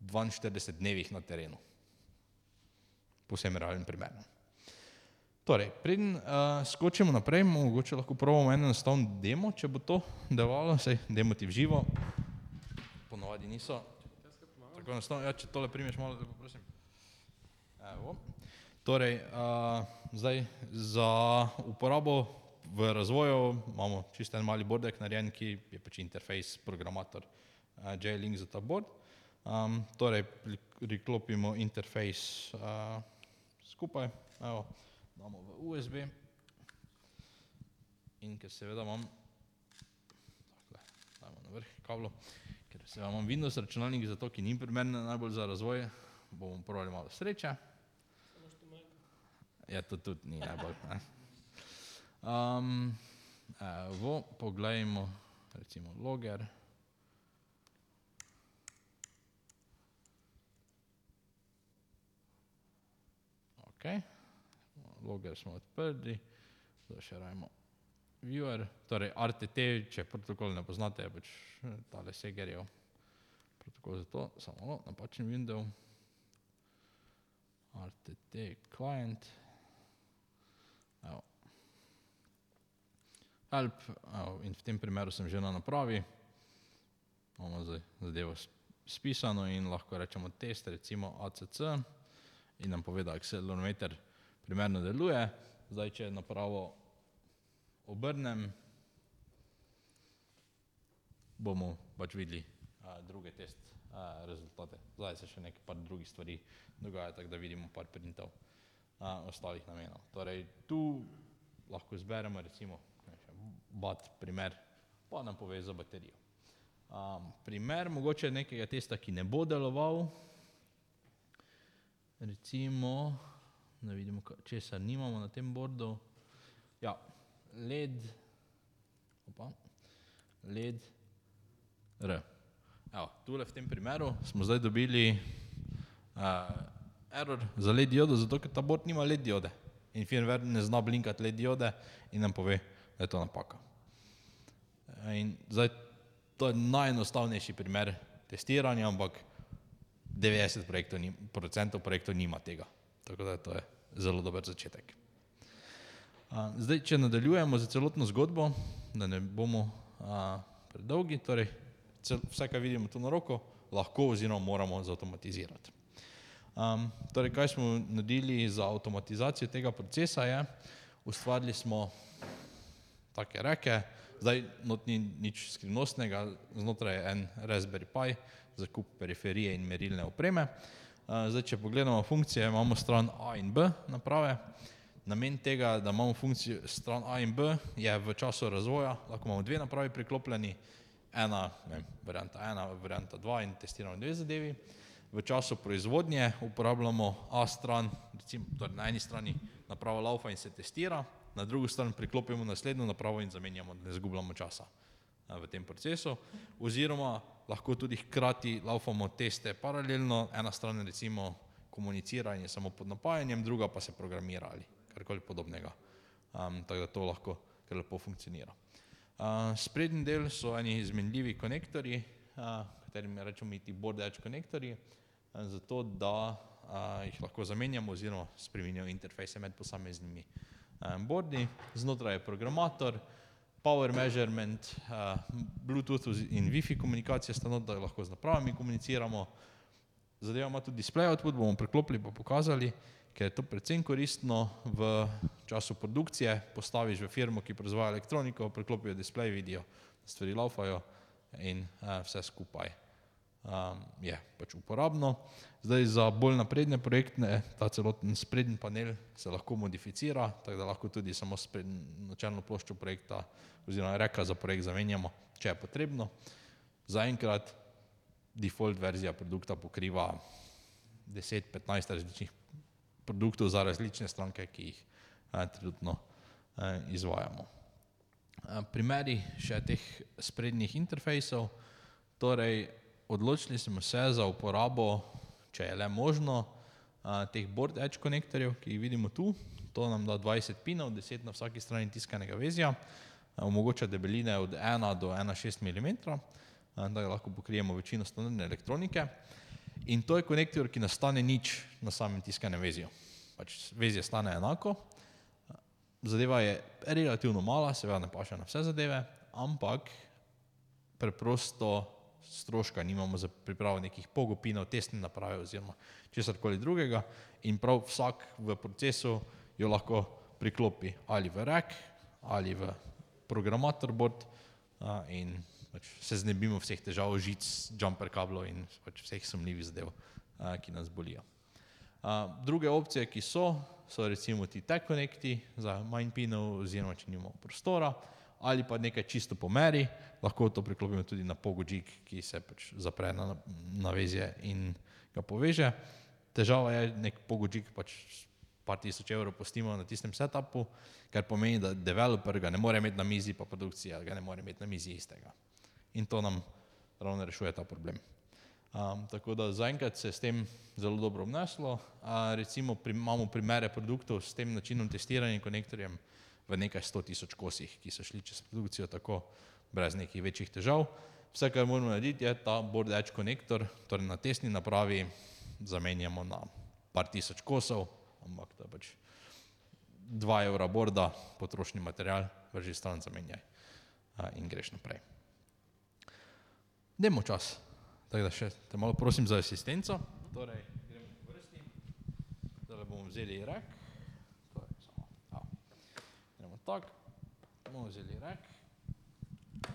dvainštirideset dnevih na terenu. Povsem realen primer. Torej, preden uh, skočimo naprej, mogoče lahko probamo en enostaven demo, če bo to delovalo, saj demo ti v živo, ponovadi niso. Tako enostavno, ja, če tole primeš malo, lepo prosim. Evo. Torej, uh, zdaj za uporabo v razvoju imamo čisto en mali bordek narejen, ki je pač interfejs, programator uh, J-Link za ta board. Um, torej, priklopimo interfejs uh, skupaj, evo, damo v USB in ker seveda imam, takle, dajmo na vrh kablo, ker seveda imam Windows računalnik, zato ki ni primeren najbolj za razvoj, bomo probali malo sreče. Ja, to tudi ni najbolj, ne. Um, evo, poglejmo recimo loger. Ok, loger smo odprli, zdaj še rajmo viewer, torej RTT, če protokol ne poznate, je pač tale Segerjev protokol za to, samo malo, napačen window. RTT client, evo, help, in v tem primeru sem že na napravi, imamo zadevo spisano in lahko rečemo test, recimo ACC in nam pove, da akselerometer primerno deluje, zdaj če napravo obrnem, bomo pač videli druge test rezultate. Zdaj se še nekaj par drugih stvari dogaja, tako da vidimo par printov ostalih namenov. Torej tu lahko izberemo recimo bat primer, pa nam pove za baterijo. Um, primer mogoče nekega testa, ki ne bo deloval, recimo, da vidimo, česa nimamo na tem bordu. Ja, led, opa, led R. Evo, tule v tem primeru smo zdaj dobili uh, error za led diodo, zato ker ta bord nima led diode in firmware ne zna blinkati led diode in nam pove, da je to napaka. In zdaj to je najenostavnejši primer testiranja, ampak devetdeset projektov procentov projektov nima tega, tako da to je zelo dober začetek. Zdaj, če nadaljujemo s celotno zgodbo, da ne bomo predolgi, torej vse, kar vidimo tu na roko, lahko oziroma moramo zavtomatizirati. Um, torej, kaj smo naredili za avtomatizacijo tega procesa je, ustvarili smo take reke, zdaj not ni nič skrivnostnega, znotraj je en Raspberry Pi za kup periferije in merilne opreme. Zdaj, če pogledamo funkcije, imamo stran A in B naprave. Namen tega, da imamo funkcijo stran A in B, je v času razvoja, lahko imamo dve napravi priklopljeni, ena, ne varianta ena, varianta dva in testiramo dve zadevi. V času proizvodnje uporabljamo A stran, recimo torej na eni strani naprava laufa in se testira, na drugo stran priklopimo naslednjo napravo in zamenjamo, da ne zgubljamo časa v tem procesu, oziroma lahko tudi hkrati laufamo teste paralelno, ena stran recimo komunicira in je samo pod napajanjem, druga pa se programira ali karkoli podobnega. Um, tako da to lahko kar lepo funkcionira. Uh, sprednji del so eni izmenljivi konektorji, uh, katerim rečemo ti board edge konektorji, uh, zato da uh, jih lahko zamenjamo oziroma spremenjajo interfejse med posameznimi um, boardi. Znotraj je programator, power measurement, uh, Bluetooth in Wi-Fi komunikacija sta not, da lahko z napravami komuniciramo. Zadeva ima tudi display output, bomo preklopili pa pokazali, ker je to predvsem koristno v času produkcije, postaviš v firmo, ki proizvaja elektroniko, preklopijo display, vidijo, stvari laufajo in uh, vse skupaj um, je pač uporabno. Zdaj za bolj napredne projekte ta celoten sprednji panel se lahko modificira, tako da lahko tudi samo načelno ploščo projekta oziroma reka za projekt zamenjamo, če je potrebno. Zaenkrat default verzija produkta pokriva 10-15 različnih produktov za različne stranke, ki jih eh, trenutno eh, izvajamo. Eh, primeri še teh sprednjih interfejsov, torej odločili smo se za uporabo, če je le možno, teh board edge konektorjev, ki jih vidimo tu. To nam da 20 pinov, 10 na vsaki strani tiskanega vezja, omogoča debeline od 1 do 1,6 mm, da lahko pokrijemo večino standardne elektronike. In to je konektor, ki nastane nič na samem tiskanem vezju. Pač vezje stane enako, zadeva je relativno mala, seveda ne paše na vse zadeve, ampak preprosto stroška nimamo za pripravo nekih pogopinov, testne naprave oziroma česar koli drugega in prav vsak v procesu jo lahko priklopi ali v rack ali v programator board a, in pač se znebimo vseh težav, žic, jumper kablov in pač vseh sumljivih zadev, a, ki nas bolijo. A, druge opcije, ki so, so recimo ti tech connecti za manj pinov oziroma če nimamo prostora, ali pa nekaj čisto po meri, lahko to priklopimo tudi na pogojik, ki se pač zapre na navezje in ga poveže. Težava je, nek pogojik pač par tisoč evrov postimo na tistem setupu, kar pomeni, da developer ga ne more imeti na mizi, pa produkcija ga ne more imeti na mizi istega. In to nam ravno rešuje ta problem. Um, tako da zaenkrat se je s tem zelo dobro obneslo. Uh, recimo pri, imamo primere produktov s tem načinom testiranja in konektorjem, v nekaj sto tisoč kosih, ki so šli čez produkcijo tako brez nekih večjih težav. Vse, kar moramo narediti, je ta board edge konektor, torej na tesni napravi zamenjamo na par tisoč kosov, ampak to je pač dva evra borda, potrošni material, vrži stran zamenjaj in greš naprej. Demo čas, tako da še te malo prosim za asistenco. Torej, gremo v vrsti, zdaj bomo vzeli rak. Tak, bomo vzeli rek,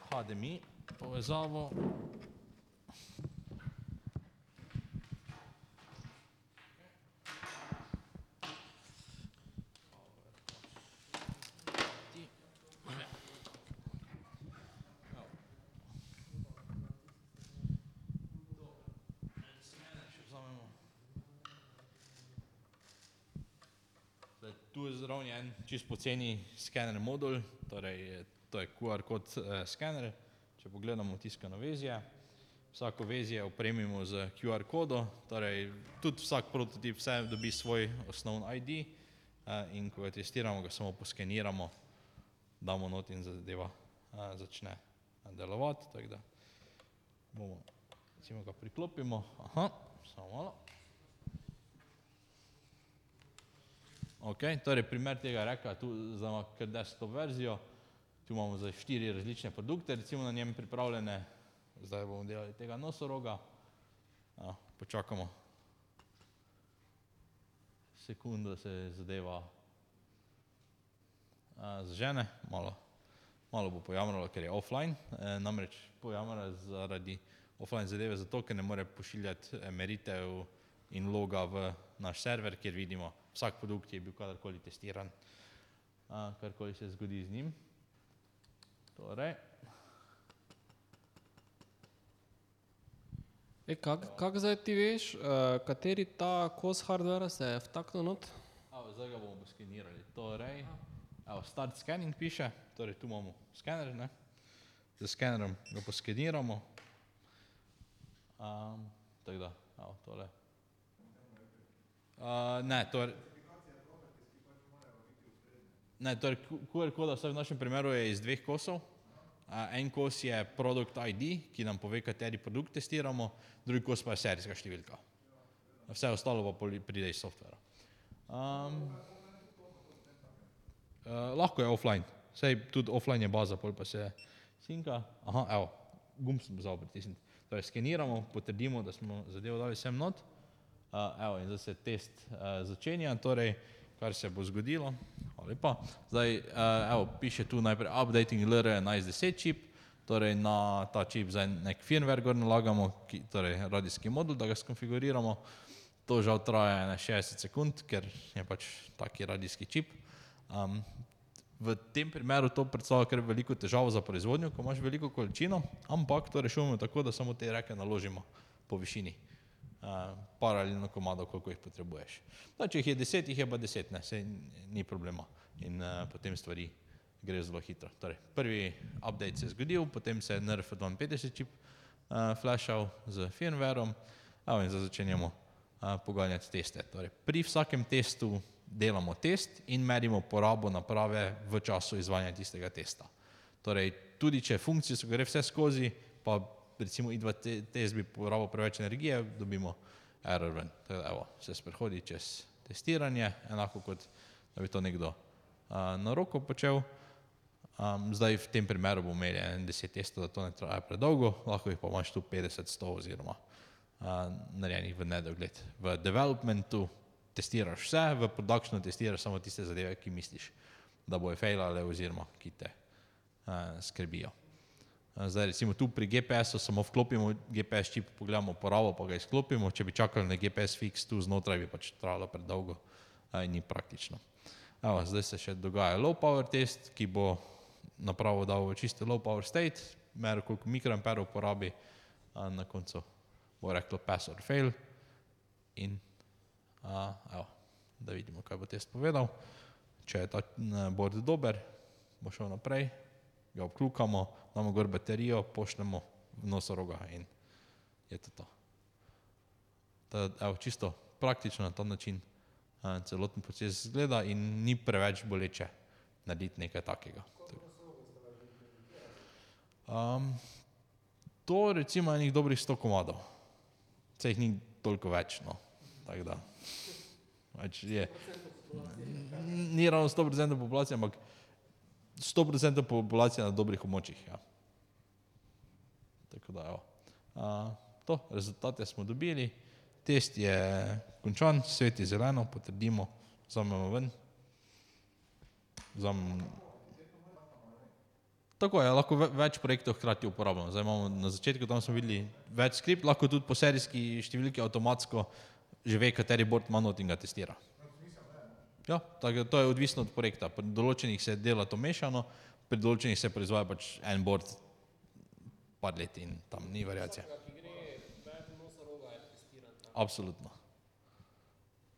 HDMI povezavo. Zraven en čisto poceni skener modul, torej to je QR kod eh, skener, če pogledamo tiskano vezje, vsako vezje opremimo z QR kodo, torej tudi vsak prototip vse dobi svoj osnovni ID eh, in ko ga testiramo, ga samo poskeniramo, damo not in zadeva eh, začne delovati, tako da bomo, recimo ga priklopimo, aha, samo malo. Okay, torej, primer tega reka, tu imamo kar desktop verzijo, tu imamo za štiri različne produkte, recimo na njem pripravljene, zdaj bomo delali tega nosoroga, ja, počakamo. Sekundo, da se zadeva. Zžene, malo, malo bo pojamralo, ker je offline, e, namreč pojamra zaradi offline zadeve, zato ker ne more pošiljati e, meritev in loga v naš server, kjer vidimo, vsak produkt je bil kadarkoli testiran, karkoli se zgodi z njim. Torej.
E, kako kak zdaj ti veš, uh, kateri ta kos hardvera se je vtaknil not?
A, zdaj ga bomo skenirali. Torej, Evo, start scanning piše, torej tu imamo skener, ne? z skenerom ga poskeniramo. Um, tako da, evo, tole. Uh, ne, to je. Ne, torej QR koda v našem primeru je iz dveh kosov. Uh, en kos je produkt ID, ki nam pove, kateri produkt testiramo, drugi kos pa je serijska številka. Vse ostalo pa pride iz softvera. Um, uh, lahko je offline, sej tudi offline je baza, pol pa se sinka. Aha, evo, gumb sem zaobr pritisniti. Torej skeniramo, potrdimo, da smo zadevo dali sem not. Uh, evo, in zdaj se test uh, začenja, torej, kar se bo zgodilo. Lepa. Zdaj, uh, evo, piše tu najprej updating LR1110 čip, torej na ta čip zdaj nek firmware gor nalagamo, ki, torej radijski modul, da ga skonfiguriramo. To žal traja 60 sekund, ker je pač taki radijski čip. Um, v tem primeru to predstavlja kar veliko težavo za proizvodnjo, ko imaš veliko količino, ampak to rešujemo tako, da samo te reke naložimo po višini. Uh, paralelno komado, koliko jih potrebuješ. Da, če jih je deset, jih je pa deset, ne, se ni problema. In uh, potem stvari gre zelo hitro. Torej, prvi update se je zgodil, potem se je NRF 52 čip uh, flashal z firmwareom, in zdaj začenjamo poganjati teste. Torej, pri vsakem testu delamo test in merimo porabo naprave v času izvajanja tistega testa. Torej, tudi če funkcije so gre vse skozi, pa recimo idva te, test bi porabil preveč energije, dobimo error ven. Tako da evo, se sprehodi čez testiranje, enako kot da bi to nekdo a, na roko počel. Um, zdaj v tem primeru bomo imeli 10 testov, da to ne traja predolgo, lahko jih pa imaš tu 50, 100 oziroma narejenih v nedogled. V developmentu testiraš vse, v productionu testiraš samo tiste zadeve, ki misliš, da bojo failale oziroma ki te uh, skrbijo. Zdaj recimo tu pri GPS-u samo vklopimo GPS čip, pogledamo porabo, pa ga izklopimo, če bi čakali na GPS fix tu znotraj, bi pač trajalo predolgo in ni praktično. Evo, zdaj se še dogaja low power test, ki bo napravo dal v čisto low power state, meril koliko mikroamperov porabi na koncu bo reklo pass or fail in a, evo, da vidimo, kaj bo test povedal. Če je ta board dober, bo šel naprej, ga obklukamo, damo gor baterijo, pošljemo v nosoroga in je to to. Ta, evo, čisto praktično na ta način a, celoten proces izgleda in ni preveč boleče narediti nekaj takega. Um, to recimo enih dobrih sto komadov se jih ni toliko več. No. Da, več je, ni ravno 100% populacije, ampak 100% populacije na dobrih območjih. Ja. Tako da, A, to, rezultate smo dobili, test je končan, svet je zeleno, potrdimo, vzamemo ven. Vzamemo Tako je, lahko več projektov hkrati uporabljamo. Zdaj imamo na začetku, tam smo videli več skript, lahko tudi po serijski številki avtomatsko že ve, kateri board ima not in ga testira. Ja, tako, to je odvisno od projekta. Pri določenih se dela to mešano, pri določenih se proizvaja pač en board par let in tam ni variacije. Absolutno.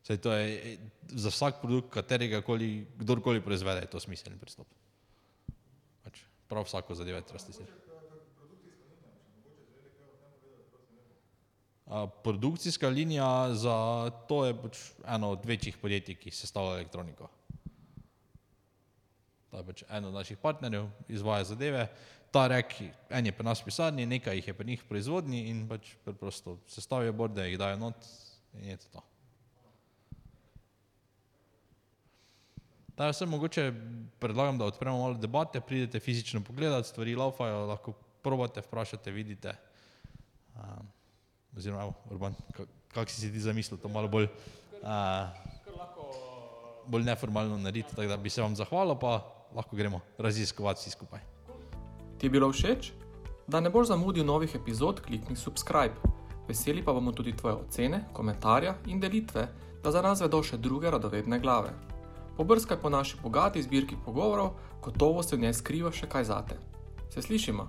Sej to je za vsak produkt, katerega koli, kdorkoli proizvede, je to smiselni pristop prav vsako zadevo treba testirati. Produkcijska linija za to je pač eno od večjih podjetij, ki sestavlja elektroniko. To je pač eno od naših partnerjev, izvaja zadeve. Ta rek, en je pri nas v pisarni, nekaj jih je pri njih v proizvodnji in pač preprosto sestavijo borde, jih dajo not in je to to. Da, jaz sem mogoče predlagam, da odpremo malo debate, pridete fizično pogledati, stvari laufajo, lahko probate, vprašate, vidite. Oziroma, evo, Urban, kak si si ti zamislil, to malo bolj, uh, bolj neformalno narediti, tako da bi se vam zahvalil, pa lahko gremo raziskovati vsi skupaj.
Ti je bilo všeč? Da ne boš zamudil novih epizod, klikni subscribe. Veseli pa bomo tudi tvoje ocene, komentarje in delitve, da za nas vedo še druge radovedne glave. Pobrskaj po naši bogati zbirki pogovorov, gotovo se v njej skriva še kaj zate. Se slišimo?